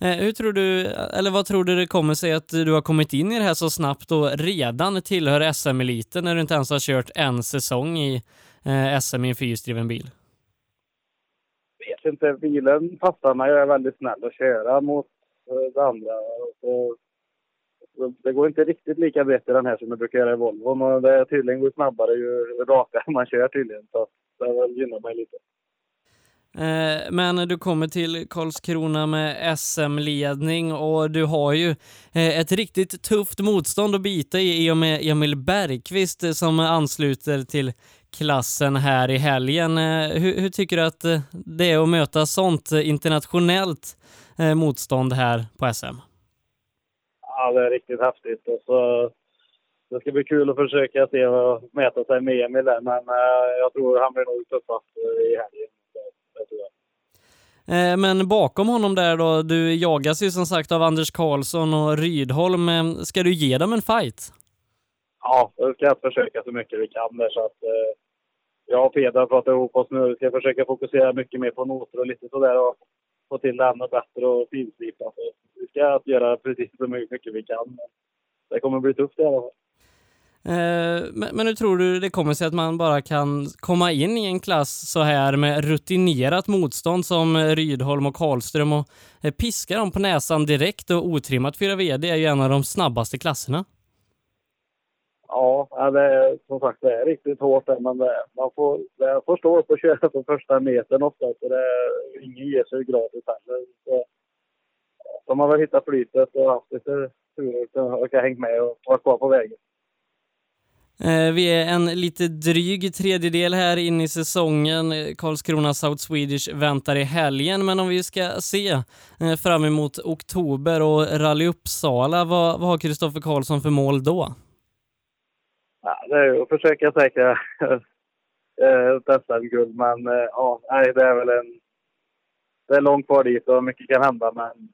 Eh, hur tror du, eller vad tror du det kommer sig att du har kommit in i det här så snabbt och redan tillhör SM-eliten när du inte ens har kört en säsong i eh, SM i en fyrhjulsdriven bil? vet inte. Bilen passar mig. Jag är väldigt snäll att köra mot det andra. Och det går inte riktigt lika brett i den här som det brukar göra i Volvo. Men det är tydligen går snabbare ju rakare man kör tydligen. Så det gynnar mig lite. Eh, men du kommer till Karlskrona med SM-ledning och du har ju eh, ett riktigt tufft motstånd att bita i i och med Emil Bergqvist eh, som ansluter till klassen här i helgen. Hur, hur tycker du att det är att möta sånt internationellt motstånd här på SM? Ja, det är riktigt häftigt. Och så, det ska bli kul att försöka se och mäta sig med Emil där, men eh, jag tror han blir nog tuffast i helgen. Eh, men bakom honom där då, du jagas ju som sagt av Anders Karlsson och Rydholm. Eh, ska du ge dem en fight? Ja, vi ska försöka så mycket vi kan där så att jag och Peder har pratat ihop oss nu. Vi ska försöka fokusera mycket mer på noter och lite sådär och få till det ännu bättre och finslipa. Vi ska göra precis så mycket vi kan. Det kommer bli tufft i alla fall. Eh, men, men, hur tror du det kommer sig att man bara kan komma in i en klass så här med rutinerat motstånd som Rydholm och Karlström och eh, piska dem på näsan direkt och otrimmat 4 VD är ju en av de snabbaste klasserna. Ja, det är, som sagt det är riktigt hårt där, men det, man får, det får stå upp och köra på första metern ofta. Så det, ingen ger sig gratis heller. Så, de har väl hittat flytet och haft lite tur och orkat hängt med och varit kvar på vägen. Eh, vi är en lite dryg tredjedel här inne i säsongen. Karlskrona South Swedish väntar i helgen, men om vi ska se eh, fram emot oktober och Rally Uppsala, vad, vad har Kristoffer Karlsson för mål då? Ja, det är att försöka säkra [laughs] eh, ett SM-guld, men ja, nej, det är väl en... Det är långt kvar dit och mycket kan hända, men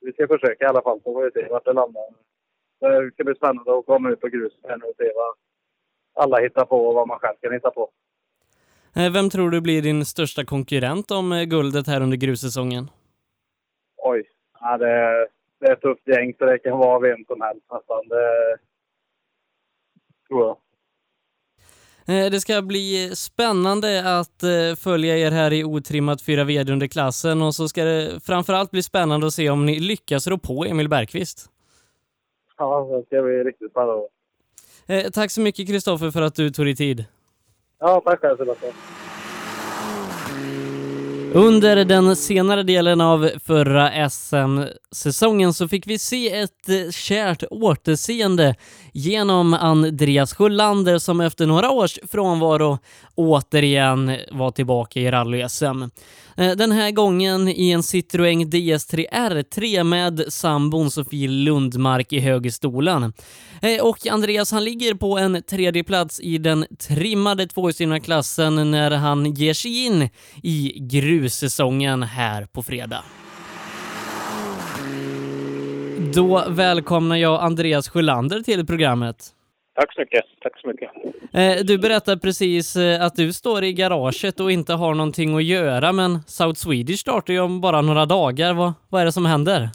vi ska försöka i alla fall, så får vi se vart det landar. Det ska bli spännande att komma ut på gruset och se vad alla hittar på och vad man själv kan hitta på. Eh, vem tror du blir din största konkurrent om eh, guldet här under grussäsongen? Oj, ja, det, är, det är ett tufft gäng så det kan vara vem som helst nästan. Det tror jag. Eh, det ska bli spännande att följa er här i otrimmat 4 VD under klassen och så ska det framförallt bli spännande att se om ni lyckas rå på Emil Bergqvist. Ja, det ska bli riktigt spännande. Eh, tack så mycket Kristoffer för att du tog dig tid. Ja, tack själv Sebastian. Under den senare delen av förra SM-säsongen så fick vi se ett eh, kärt återseende genom Andreas Sjölander som efter några års frånvaro återigen var tillbaka i rally-SM. Eh, den här gången i en Citroën DS3 R3 med sambon Sofie Lundmark i högerstolen. Eh, och Andreas han ligger på en tredje plats i den trimmade tvåhjulsdrivna klassen när han ger sig in i grussäsongen här på fredag. Då välkomnar jag Andreas Sjölander till programmet. Tack så mycket. Tack så mycket. Eh, du berättade precis eh, att du står i garaget och inte har någonting att göra, men South Swedish startar ju om bara några dagar. Vad, vad är det som händer?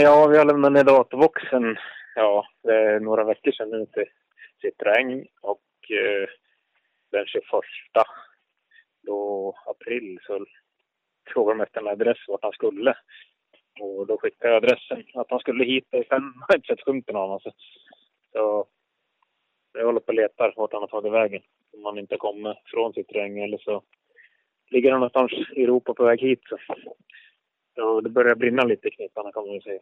Ja, vi har lämnat ner datorboxen. Ja, det är några veckor sedan nu till Citroën och eh, den 21 då april så frågade de efter en adress vart han skulle. Och då skickade jag adressen att han skulle hit. Sen har jag inte sett skymten av honom. Så jag håller på och letar vart han har tagit vägen. Om han inte kommer från sitt regn eller så ligger han någonstans i Europa på väg hit så, så det börjar brinna lite i kniparna kan man ju säga.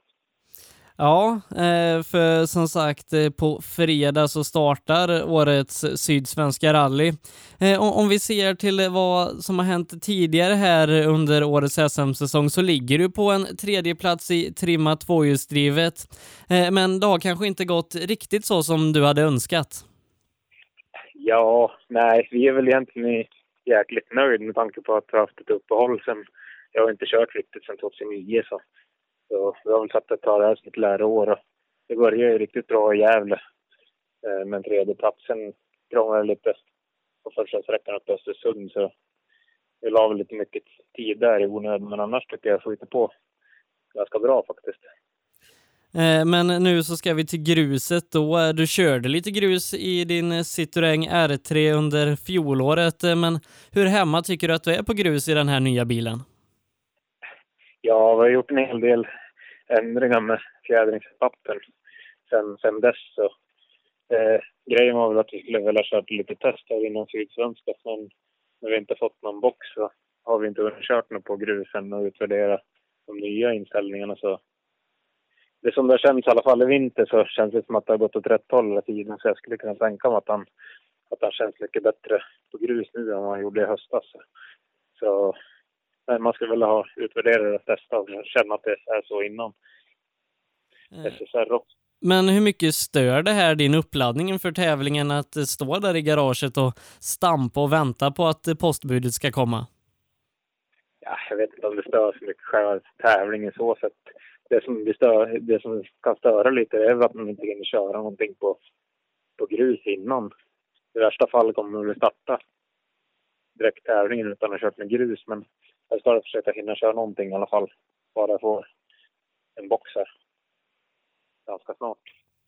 Ja, eh, för som sagt eh, på fredag så startar årets Sydsvenska rally. Eh, om vi ser till vad som har hänt tidigare här under årets SM-säsong så ligger du på en tredje plats i trimmat tvåhjulsdrivet. Men det har kanske inte gått riktigt så som du hade önskat? Ja, nej, vi är väl egentligen jäkligt nöjda med tanke på att vi har haft ett uppehåll sen jag har inte kört riktigt sedan 2009 så så vi har väl satt att ta det här som ett läroår. Och det började ju riktigt bra i Gävle. Eh, men tredjeplatsen krånglade lite på första sträckan upp till Östersund. Så vi la väl lite mycket tid där i onödan. Men annars tycker jag flyter på ganska bra faktiskt. Eh, men nu så ska vi till gruset då. Eh, du körde lite grus i din Citroën R3 under fjolåret, men hur hemma tycker du att du är på grus i den här nya bilen? Ja, vi har gjort en hel del ändringar med fjädringspappen sen, sen dess. Så, eh, grejen var väl att vi skulle vilja köra lite test här inom Sydsvenska men när vi inte fått någon box så har vi inte kört något på grusen och utvärdera de nya inställningarna. Så det som det känns i alla fall i vinter så känns det som att det har gått åt rätt håll hela tiden. Så jag skulle kunna tänka mig att han, att han känns mycket bättre på grus nu än vad han gjorde i höstas. Så man skulle vilja ha utvärderat och testat och känna att det är så innan. SSR också. Men hur mycket stör det här din uppladdning för tävlingen att stå där i garaget och stampa och vänta på att postbudet ska komma? Ja, jag vet inte om det stör så mycket själva tävlingen så sätt. Det som, det, stör, det som kan störa lite är att man inte hinner köra någonting på, på grus innan. I värsta fall kommer man att starta direkt tävlingen utan att ha kört med grus. Men jag ska försöka hinna köra någonting i alla fall. Bara få en box här. Ganska snart.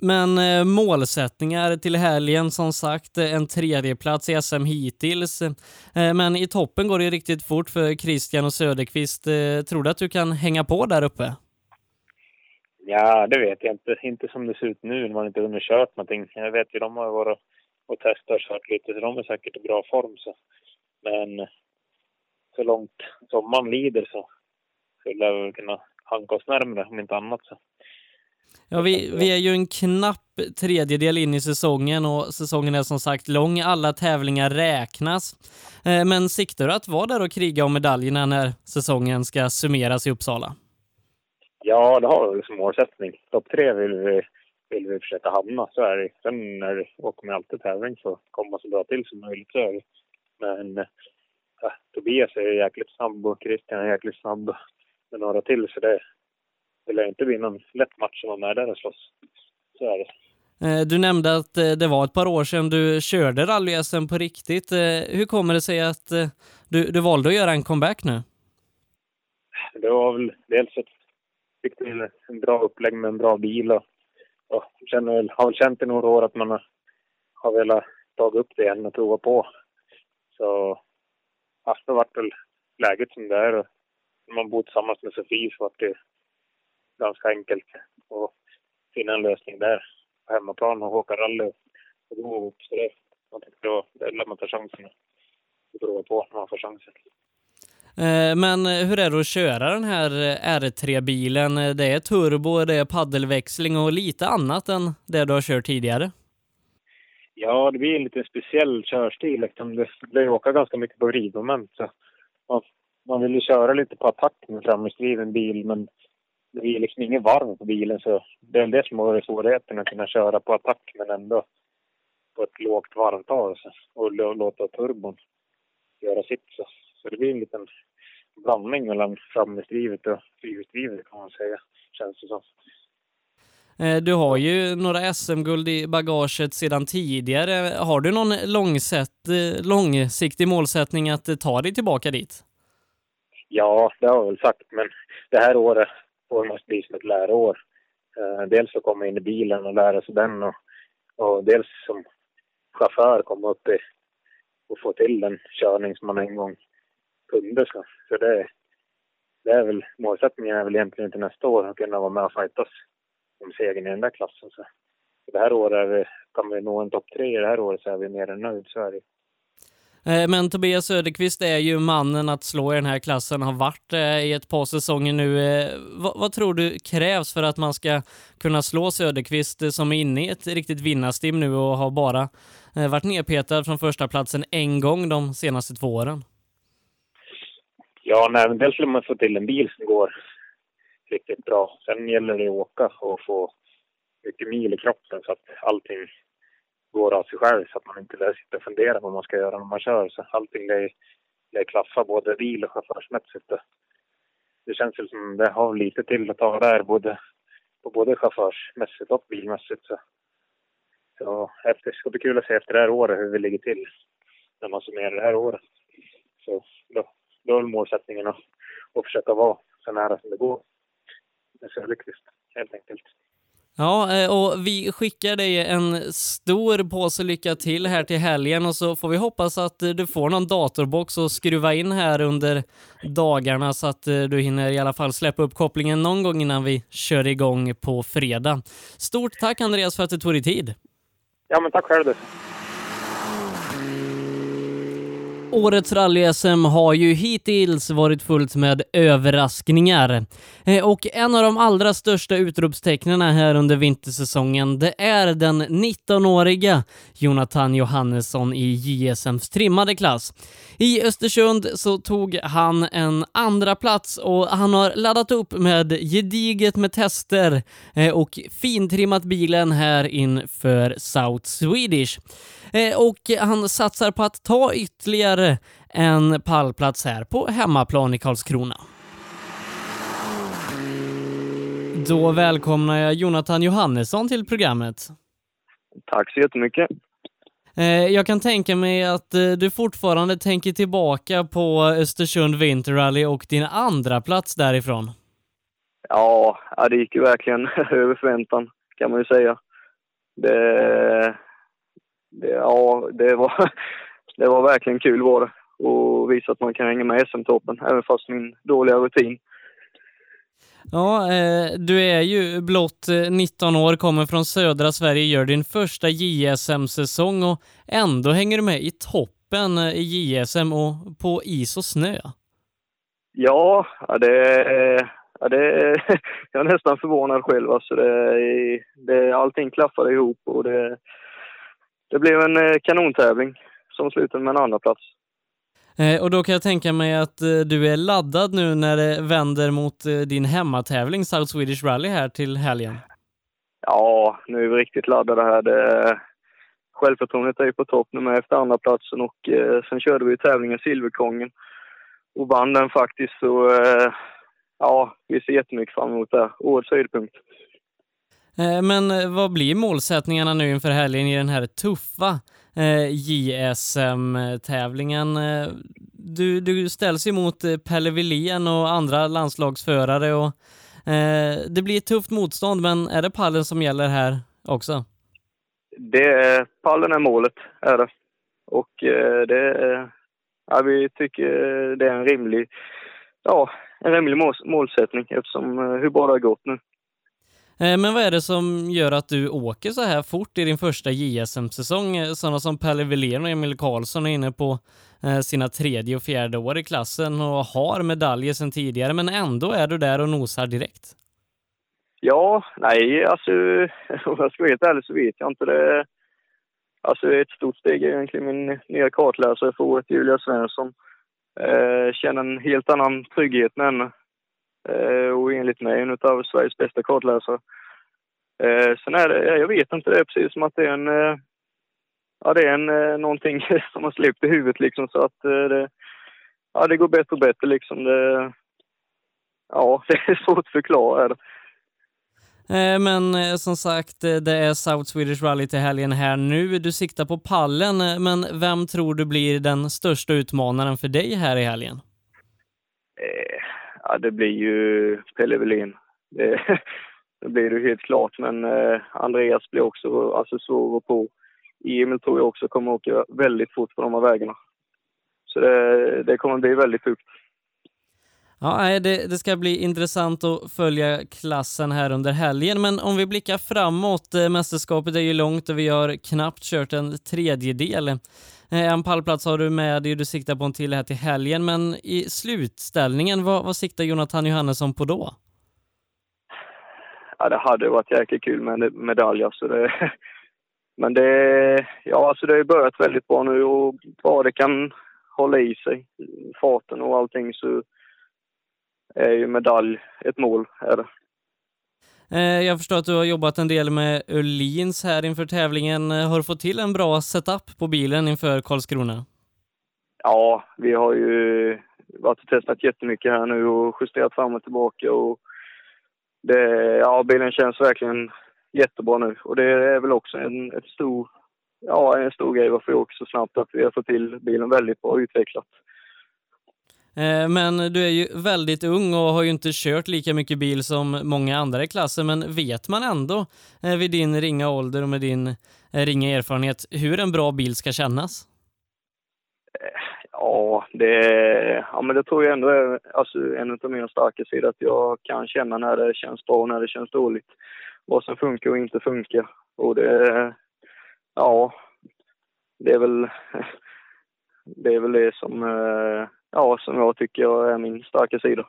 Men eh, målsättningar till helgen som sagt, en tredjeplats i SM hittills. Eh, men i toppen går det riktigt fort för Christian och Söderqvist. Eh, tror du att du kan hänga på där uppe? Ja, det vet jag inte. Inte som det ser ut nu när man inte hunnit kört någonting. Jag vet ju de har varit och testat och kört lite, så de är säkert i bra form. Så. Men så långt sommaren lider så skulle jag väl kunna hanka oss närmare om inte annat. Så. Ja, vi, vi är ju en knapp tredjedel in i säsongen och säsongen är som sagt lång. Alla tävlingar räknas. Eh, men siktar du att vara där och kriga om medaljerna när säsongen ska summeras i Uppsala? Ja, det har vi som målsättning. Topp tre vill vi, vill vi försöka hamna, så är det. Sen när vi åker med alltid tävling så kommer man så bra till som möjligt, så är det. Men Tobias är jäkligt snabb och Christian är jäkligt snabb med några till. Så det, det lär inte bli någon lätt match om de är där och slåss. Så är det. Eh, du nämnde att eh, det var ett par år sedan du körde rally på riktigt. Eh, hur kommer det sig att du, du valde att göra en comeback nu? Det var väl dels att fick till en bra upplägg med en bra bil och, och känner har väl känt i några år att man har, har velat ta upp det igen och prova på. Så ja, det vart väl läget som det är. När man bor tillsammans med Sofie så vart det ganska enkelt att finna en lösning där på hemmaplan och åka rally och gå ihop. Så det, man tänkte då, det lär man tar chansen och prova på när man får chansen. Eh, men hur är det att köra den här eh, R3-bilen? Eh, det är turbo, det är paddelväxling och lite annat än det du har kört tidigare. Ja, det blir en lite speciell körstil. Liksom. Det det åker ganska mycket på vridmoment. Så man, man vill ju köra lite på attack med framhjulsdriven bil, men det blir liksom ingen varv på bilen. Så det är det som har varit svårigheten, att kunna köra på attack men ändå på ett lågt varvtal så, och låta turbon göra sitt. Så, så det blir en liten blandning mellan framhjulsdrivet och fyrhjulsdrivet kan man säga, känns det som. Eh, du har ju några SM-guld i bagaget sedan tidigare. Har du någon långsätt, eh, långsiktig målsättning att eh, ta dig tillbaka dit? Ja, det har jag väl sagt, men det här året får man bli som ett läroår. Dels att komma in i bilen och lära sig den och, och dels som chaufför komma upp i, och få till den körning som man en gång kunde. Så det, det är väl målsättningen är väl egentligen till nästa år att kunna vara med och fightas om segern i den där klassen. Så det här året vi, kan vi nå en topp tre i det här året så är vi mer än nöjda, så är det. Eh, Men Tobias Söderqvist är ju mannen att slå i den här klassen, har varit eh, i ett par säsonger nu. Eh, Vad, vad tror du krävs för att man ska kunna slå Söderqvist som är inne i ett riktigt vinnarstim nu och har bara varit nedpetad från första platsen en gång de senaste två åren? Ja, nej, dels vill man få till en bil som går riktigt bra. Sen gäller det att åka och få mycket mil i kroppen så att allting går av sig själv så att man inte där sitter och funderar på vad man ska göra när man kör. Så allting det, det klaffar både bil och chaufförsmässigt. Det, det känns väl som det har lite till att ta där både, på både chaufförsmässigt och bilmässigt. Så, så efter, det ska bli kul att se efter det här året hur vi ligger till när man summerar det här året. Så då, då är målsättningen att, att försöka vara så nära som det går med Söderqvist, helt enkelt. Ja, eh, och vi skickar dig en stor påse lycka till här till helgen och så får vi hoppas att eh, du får någon datorbox att skruva in här under dagarna så att eh, du hinner i alla fall släppa upp kopplingen någon gång innan vi kör igång på fredag. Stort tack Andreas för att du tog dig tid. Ja, men tack själv du. Årets rally-SM har ju hittills varit fullt med överraskningar. Eh, och en av de allra största utropstecknen här under vintersäsongen, det är den 19-åriga Jonathan Johannesson i JSMs trimmade klass. I Östersund så tog han en andra plats och han har laddat upp med gediget med tester eh, och fintrimmat bilen här inför South Swedish. Eh, och han satsar på att ta ytterligare en pallplats här på hemmaplan i Karlskrona. Då välkomnar jag Jonathan Johannesson till programmet. Tack så jättemycket. Eh, Jag kan tänka mig att eh, du fortfarande tänker tillbaka på Östersund Winter Rally och din andra plats därifrån. Ja, ja, det gick ju verkligen [laughs] över förväntan kan man ju säga. Det, det, ja, det, var, [laughs] det var verkligen kul var det. Och visa att man kan hänga med i SM-toppen, även fast min dåliga rutin. Ja, eh, du är ju blott eh, 19 år, kommer från södra Sverige, gör din första JSM-säsong och ändå hänger du med i toppen eh, i JSM och på is och snö. Ja, ja, det, ja det, [laughs] jag är nästan förvånad själv. Alltså det, det, allting klaffade ihop och det, det blev en eh, kanontävling som slutade med en andra plats. Eh, Och då kan jag tänka mig att eh, du är laddad nu när det vänder mot eh, din hemmatävling South Swedish Rally här till helgen. Ja, nu är vi riktigt laddade här. Det, självförtroendet är ju på topp nu med efter andra platsen och eh, sen körde vi tävlingen Silverkongen och vann den faktiskt. Så eh, ja, vi ser jättemycket fram emot det. Årets höjdpunkt. Eh, men eh, vad blir målsättningarna nu inför helgen i den här tuffa eh, JSM-tävlingen? Du, du ställs ju mot Pelle Wilén och andra landslagsförare och det blir ett tufft motstånd, men är det pallen som gäller här också? Det är, pallen är målet, är det. Och det är, ja, vi tycker det är en rimlig, ja, en rimlig målsättning eftersom hur bra det har gått nu. Eh, men vad är det som gör att du åker så här fort i din första JSM-säsong? Eh, sådana som Pelle Wilén och Emil Karlsson är inne på eh, sina tredje och fjärde år i klassen och har medaljer sedan tidigare, men ändå är du där och nosar direkt. Ja, nej, alltså [laughs] om jag ska vara helt ärlig så vet jag inte. Det, alltså ett stort steg är egentligen. Min nya kartläsare för året, Julia Svensson, eh, känner en helt annan trygghet med henne. Eh, och enligt mig en av Sveriges bästa kartläsare. Eh, sen är det, jag vet inte, det är precis som att det är en, eh, ja det är en, någonting [laughs] som har släppt i huvudet liksom så att det, ja det går bättre och bättre liksom. Det, ja, [laughs] det är svårt att förklara. Det. Men som sagt, det är South Swedish Rally till helgen här nu. Du siktar på pallen, men vem tror du blir den största utmanaren för dig här i helgen? Ja, det blir ju Pelle Welin. Det, [laughs] det blir det helt klart. Men eh, Andreas blir också alltså, svår att på. Emil tror jag också kommer åka väldigt fort på de här vägarna. Så det, det kommer bli väldigt tufft. Ja, det, det ska bli intressant att följa klassen här under helgen, men om vi blickar framåt, eh, mästerskapet är ju långt och vi har knappt kört en tredjedel. Eh, en pallplats har du med dig, du siktar på en till här till helgen, men i slutställningen, vad, vad siktar Jonathan Johannesson på då? Ja, det hade varit jäkligt kul med en medalj. Alltså det, [laughs] men det, ja, alltså det har ju börjat väldigt bra nu och bara det kan hålla i sig, farten och allting, så är ju medalj ett mål. Är det. Eh, Jag förstår att du har jobbat en del med Öhlins här inför tävlingen. Eh, Har du fått till en bra setup på bilen inför Karlskrona? Ja, vi har ju varit och testat jättemycket här nu och justerat fram och tillbaka. Och det, ja, bilen känns verkligen jättebra nu. Och det är väl också en, ett stor, ja, en stor grej varför vi åker så snabbt, att vi har fått till bilen väldigt bra utvecklat. Eh, men du är ju väldigt ung och har ju inte kört lika mycket bil som många andra i klassen, men vet man ändå eh, vid din ringa ålder och med din eh, ringa erfarenhet hur en bra bil ska kännas? Ja, det, ja, men det tror jag ändå är alltså, en av mina starka sidor, att jag kan känna när det känns bra och när det känns dåligt. Vad som funkar och inte funkar. Och det, ja, det är väl [laughs] det, är väl det som, ja, som jag tycker är min starka sida.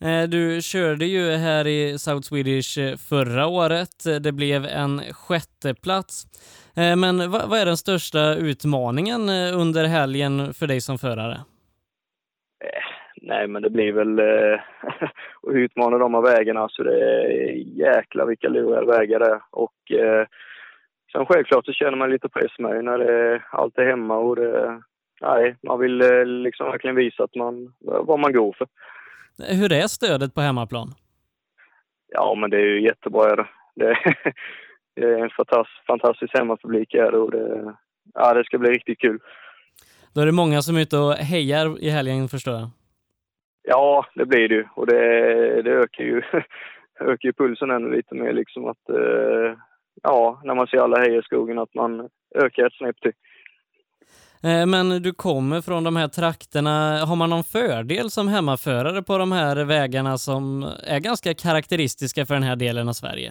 Eh, Du körde ju här i South Swedish eh, förra året. Det blev en sjätteplats. Eh, Men vad är den största utmaningen under helgen för dig som förare? Nej, men det blir väl [laughs] att utmana de här vägarna. Så det är jäkla vilka luriga vägar det är. Och sen självklart så känner man lite press med när det, allt är hemma och det, nej, man vill eh, liksom verkligen visa att man, vad man går för. Hur är stödet på hemmaplan? Ja, men det är ju jättebra. Är det. Det, det är en fantastisk, fantastisk hemmapublik är det och det, ja, det ska bli riktigt kul. Då är det många som är ute och hejar i helgen förstår jag. Ja, det blir det ju. Och det, det ökar ju [laughs] ökar ju pulsen ännu lite mer liksom att, eh, ja, när man ser alla heja i skogen att man ökar ett snäpp till. Eh, men du kommer från de här trakterna. Har man någon fördel som hemmaförare på de här vägarna som är ganska karaktäristiska för den här delen av Sverige?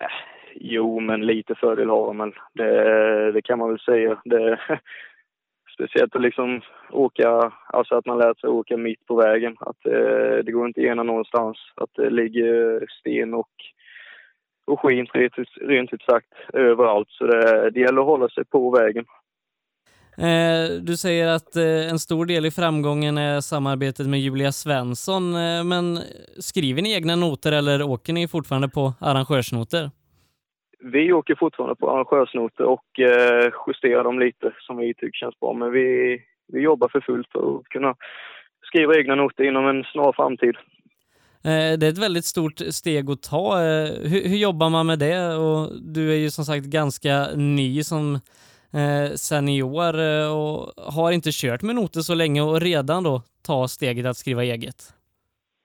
Eh, jo, men lite fördel har man. Det, det kan man väl säga. Det, [laughs] speciellt att liksom åka, alltså att man lär sig åka mitt på vägen. Att eh, det går inte igenom någonstans. Att det ligger sten och, och skit rent, ut- rent ut sagt överallt. Så det, det gäller att hålla sig på vägen. Eh, Du säger att eh, en stor del i framgången är samarbetet med Julia Svensson, eh, men skriver ni egna noter eller åker ni fortfarande på arrangörsnoter? Vi åker fortfarande på arrangörsnoter och justerar dem lite som vi tycker känns bra. Men vi, vi jobbar för fullt för att kunna skriva egna noter inom en snar framtid. Det är ett väldigt stort steg att ta. Hur, hur jobbar man med det? Och du är ju som sagt ganska ny som Eh, senior eh, och har inte kört med noter så länge och redan då ta steget att skriva eget.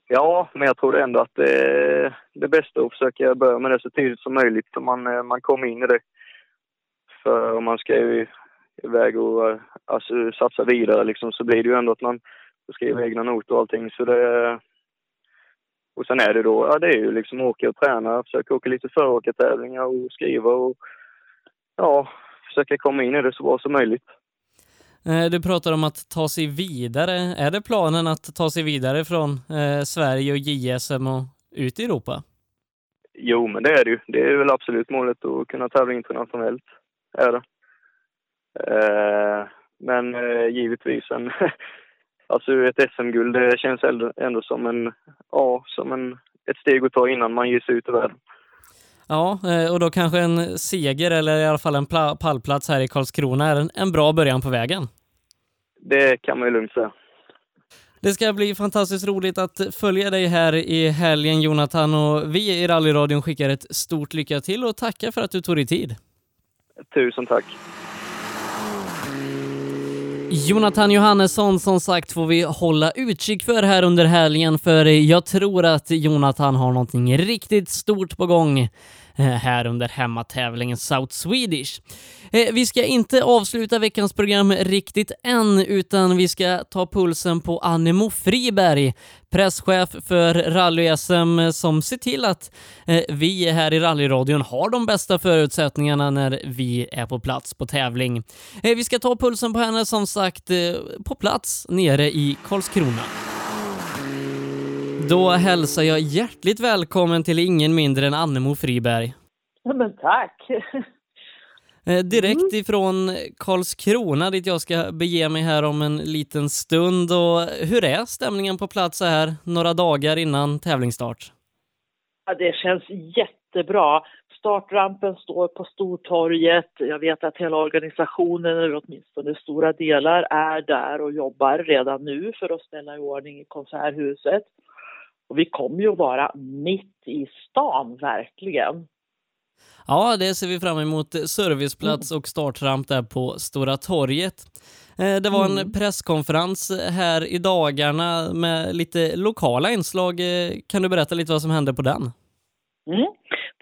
Ja, men jag tror ändå att det är det bästa att försöka börja med det så tidigt som möjligt så man, eh, man kommer in i det. För om man ska ju iväg och alltså, satsa vidare liksom, så blir det ju ändå att man får skriva egna noter och allting. Så det, och sen är det då, ja det är ju liksom åka och träna, försöka åka lite föråkartävlingar och skriva och ja, försöka komma in i det så bra som möjligt. Eh, Du pratar om att ta sig vidare. Är det planen att ta sig vidare från eh, Sverige och JSM och ut i Europa? Jo, men det är det ju. Det är väl absolut målet att kunna tävla internationellt. Är det. Eh, men eh, givetvis en, [laughs] alltså ett SM-guld, det känns ändå, ändå som en, ja, som en, ett steg att ta innan man ger sig ut i världen. Ja, eh, och då kanske en seger eller i alla fall en pla- pallplats här i Karlskrona är en, en bra början på vägen. Det kan man ju lugnt säga. Det ska bli fantastiskt roligt att följa dig här i helgen Jonathan och vi i rallyradion skickar ett stort lycka till och tackar för att du tog dig tid. Tusen tack. Jonathan Johannesson som sagt får vi hålla utkik för här under helgen för jag tror att Jonathan har någonting riktigt stort på gång. Eh, här under hemmatävlingen South Swedish. Eh, vi ska inte avsluta veckans program riktigt än, utan vi ska ta pulsen på Annemo Friberg, presschef för rally-SM som ser till att eh, vi här i rallyradion har de bästa förutsättningarna när vi är på plats på tävling. Vi ska ta pulsen på henne som sagt på plats nere i Karlskrona. Då hälsar jag hjärtligt välkommen till ingen mindre än Annemo Friberg. Ja, men tack. Eh, Direkt ifrån Karlskrona dit jag ska bege mig här om en liten stund. Och hur är stämningen på plats så här några dagar innan tävlingsstart? Ja, det känns jättebra. Startrampen står på Stortorget. Jag vet att hela organisationen, eller åtminstone stora delar, är där och jobbar redan nu för att ställa i ordning i Konserthuset. Och vi kommer ju att vara mitt i stan, verkligen. Ja, det ser vi fram emot. Serviceplats och startramp där på Stora torget. Eh, Det var en presskonferens här i dagarna med lite lokala inslag. Eh, Kan du berätta lite vad som hände på den? Mm.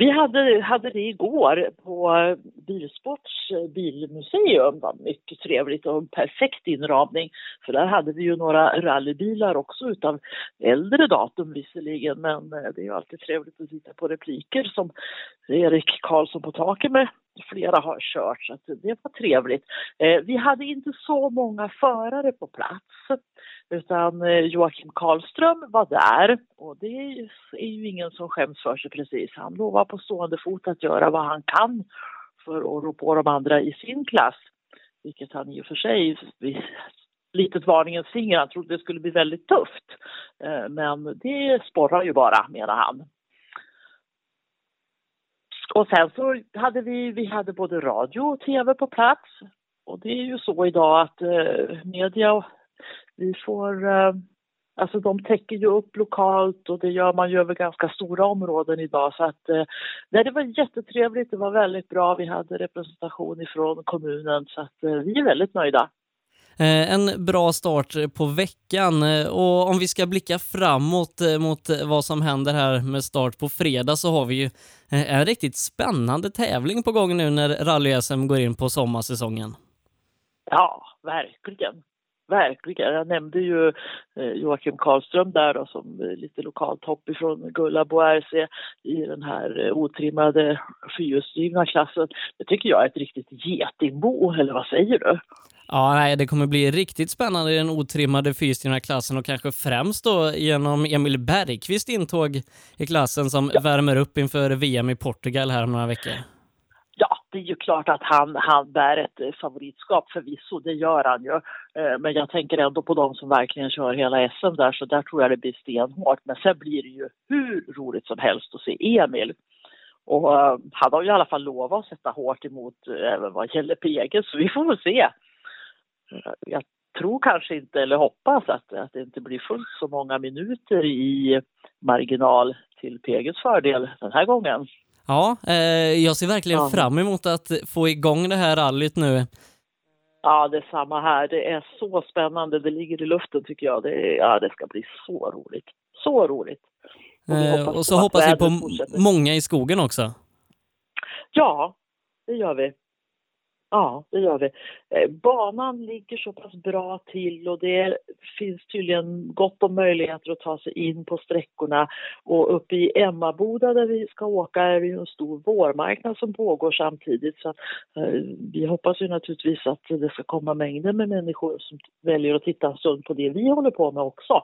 Vi hade, hade det igår på Bilsports eh, bilmuseum. Det var mycket trevligt och en perfekt inramning. För där hade vi ju några rallybilar också utav äldre datum visserligen. Men eh, det är ju alltid trevligt att titta på repliker som Erik Karlsson på taket med flera har kört. Så det var trevligt. Eh, Vi hade inte så många förare på plats. Utan eh, Joakim Karlström var där och det är ju ingen som skäms för sig precis. Han lovar på stående fot att göra vad han kan för att rå på de andra i sin klass. Vilket han i och för sig, litet varningens finger, han trodde det skulle bli väldigt tufft. Eh, men det sporrar ju bara, menar han. Och sen så hade vi, vi hade både radio och tv på plats. Och det är ju så idag att eh, media, vi får, eh, alltså de täcker ju upp lokalt och det gör man ju över ganska stora områden idag. Så att eh, nej, det var jättetrevligt, det var väldigt bra. Vi hade representation ifrån kommunen så att eh, vi är väldigt nöjda. Eh, en bra start på veckan eh, och om vi ska blicka framåt eh, mot vad som händer här med start på fredag så har vi ju en riktigt spännande tävling på gång nu när rally-SM går in på sommarsäsongen. Ja, verkligen. Verkligen. Jag nämnde ju Joakim Karlström där då, som lite lokalt hopp ifrån Gullabo RC i den här otrimmade fyrhjulsdrivna klassen. Det tycker jag är ett riktigt getingbo, eller vad säger du? Ja, nej, det kommer bli riktigt spännande i den otrimmade fyrhjulsdrivna klassen och kanske främst då genom Emil Bergqvist intåg i klassen som värmer upp inför VM i Portugal här om några veckor. Ja, det är ju klart att han, han bär ett eh, favoritskap förvisso, det gör han ju. Eh, Men jag tänker ändå på de som verkligen kör hela SM där, så där tror jag det blir stenhårt. Men sen blir det ju hur roligt som helst att se Emil. Och eh, han har ju i alla fall lovat att sätta hårt emot även vad gäller PG, så vi får väl se. Jag tror kanske inte, eller hoppas att, att det inte blir fullt så många minuter i marginal till PGs fördel den här gången. Ja, eh, jag ser verkligen Ja. fram emot att få igång det här rallyt nu. Ja, det är samma här. Det är så spännande. Det ligger i luften tycker jag. Det, är, ja, det ska bli så roligt. Så roligt. Och Eh, och så hoppas vi på fortsätter. många i skogen också. Ja, det gör vi. Ja, det gör vi. Eh, banan ligger så pass bra till och det finns tydligen gott om möjligheter att ta sig in på sträckorna. Och uppe i Emmaboda där vi ska åka är det ju en stor vårmarknad som pågår samtidigt. Så eh, vi hoppas ju naturligtvis att det ska komma mängder med människor som väljer att titta en stund på det vi håller på med också.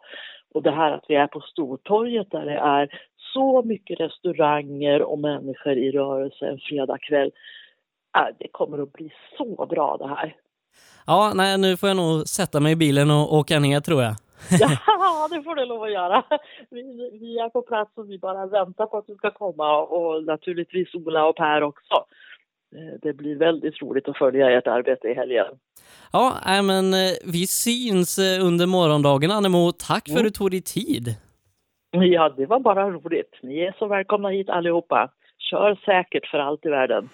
Och det här att vi är på Stortorget där det är så mycket restauranger och människor i rörelse en fredagkväll. Ja, det kommer att bli så bra det här. Ja, nej, nu får jag nog sätta mig i bilen och åka ner tror jag. [laughs] [laughs] Ja, det får du lov att göra. Vi, vi är på plats och vi bara väntar på att du ska komma och naturligtvis Ola och Per också. Eh, Det blir väldigt roligt att följa ert arbete i helgen. Ja, nej, men eh, vi syns eh, under morgondagen Annemo. Tack för Mm. att du tog dig tid. Ja, det var bara roligt. Ni är så välkomna hit allihopa. Kör säkert för allt i världen.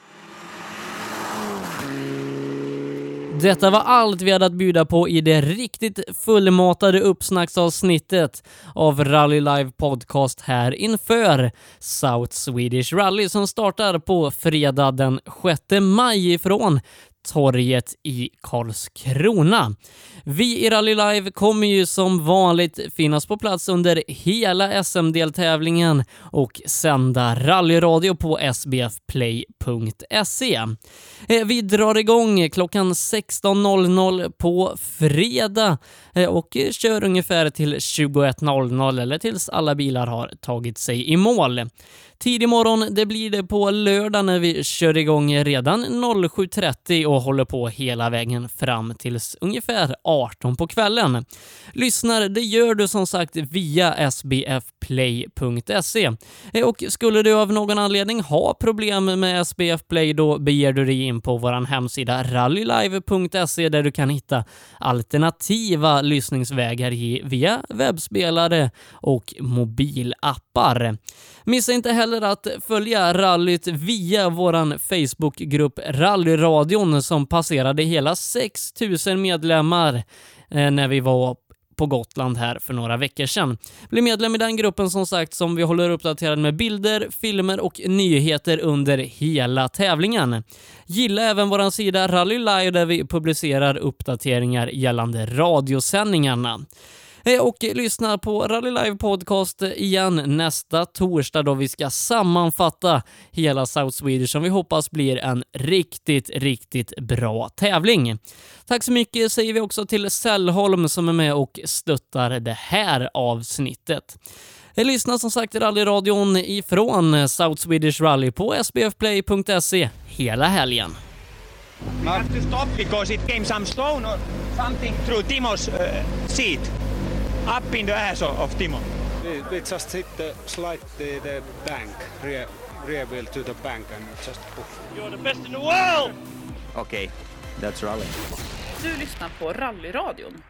Detta var allt vi hade att bjuda på i det riktigt fullmatade uppsnacksavsnittet av Rally Live Podcast här inför South Swedish Rally som startar på fredag den 6 maj ifrån torget i Karlskrona. Vi i Rally Live kommer ju som vanligt finnas på plats under hela SM-deltävlingen och sända rallyradio på sbfplay.se. Eh, vi drar igång klockan 16.00 på fredag eh, och kör ungefär till 21.00 eller tills alla bilar har tagit sig i mål. Tidig morgon, det blir det på lördag när vi kör igång redan 07.30 och håller på hela vägen fram tills ungefär 18 på kvällen. Lyssnar, det gör du som sagt via sbfplay.se. Eh, och skulle du av någon anledning ha problem med SBF Play, då beger du dig in på vår hemsida rallylive.se där du kan hitta alternativa lyssningsvägar via webbspelare och mobilappar. Missa inte heller att följa rallyt via vår Facebookgrupp Rallyradion som passerade hela 6000 medlemmar eh, när vi var på Gotland här för några veckor sedan. Bli medlem i den gruppen som sagt som vi håller uppdaterad med bilder, filmer och nyheter under hela tävlingen. Gilla även vår sida Rally Live där vi publicerar uppdateringar gällande radiosändningarna. Eh, och lyssnar på Rally Live Podcast igen nästa torsdag då vi ska sammanfatta hela South Swedish som vi hoppas blir en riktigt, riktigt bra tävling. Tack så mycket säger vi också till Sällholm som är med och stöttar det här avsnittet. Eh, lyssna som sagt i rallyradion ifrån South Swedish Rally på sbfplay.se hela helgen. We have to stop because it came some stone or something through Timo's uh, seat. Up in the ass of Timo. We, we just hit the slide the, the bank, rear, rear wheel to the bank and just poof. You're the best in the world! Okay, that's rally. Du lyssnar på Rallyradion.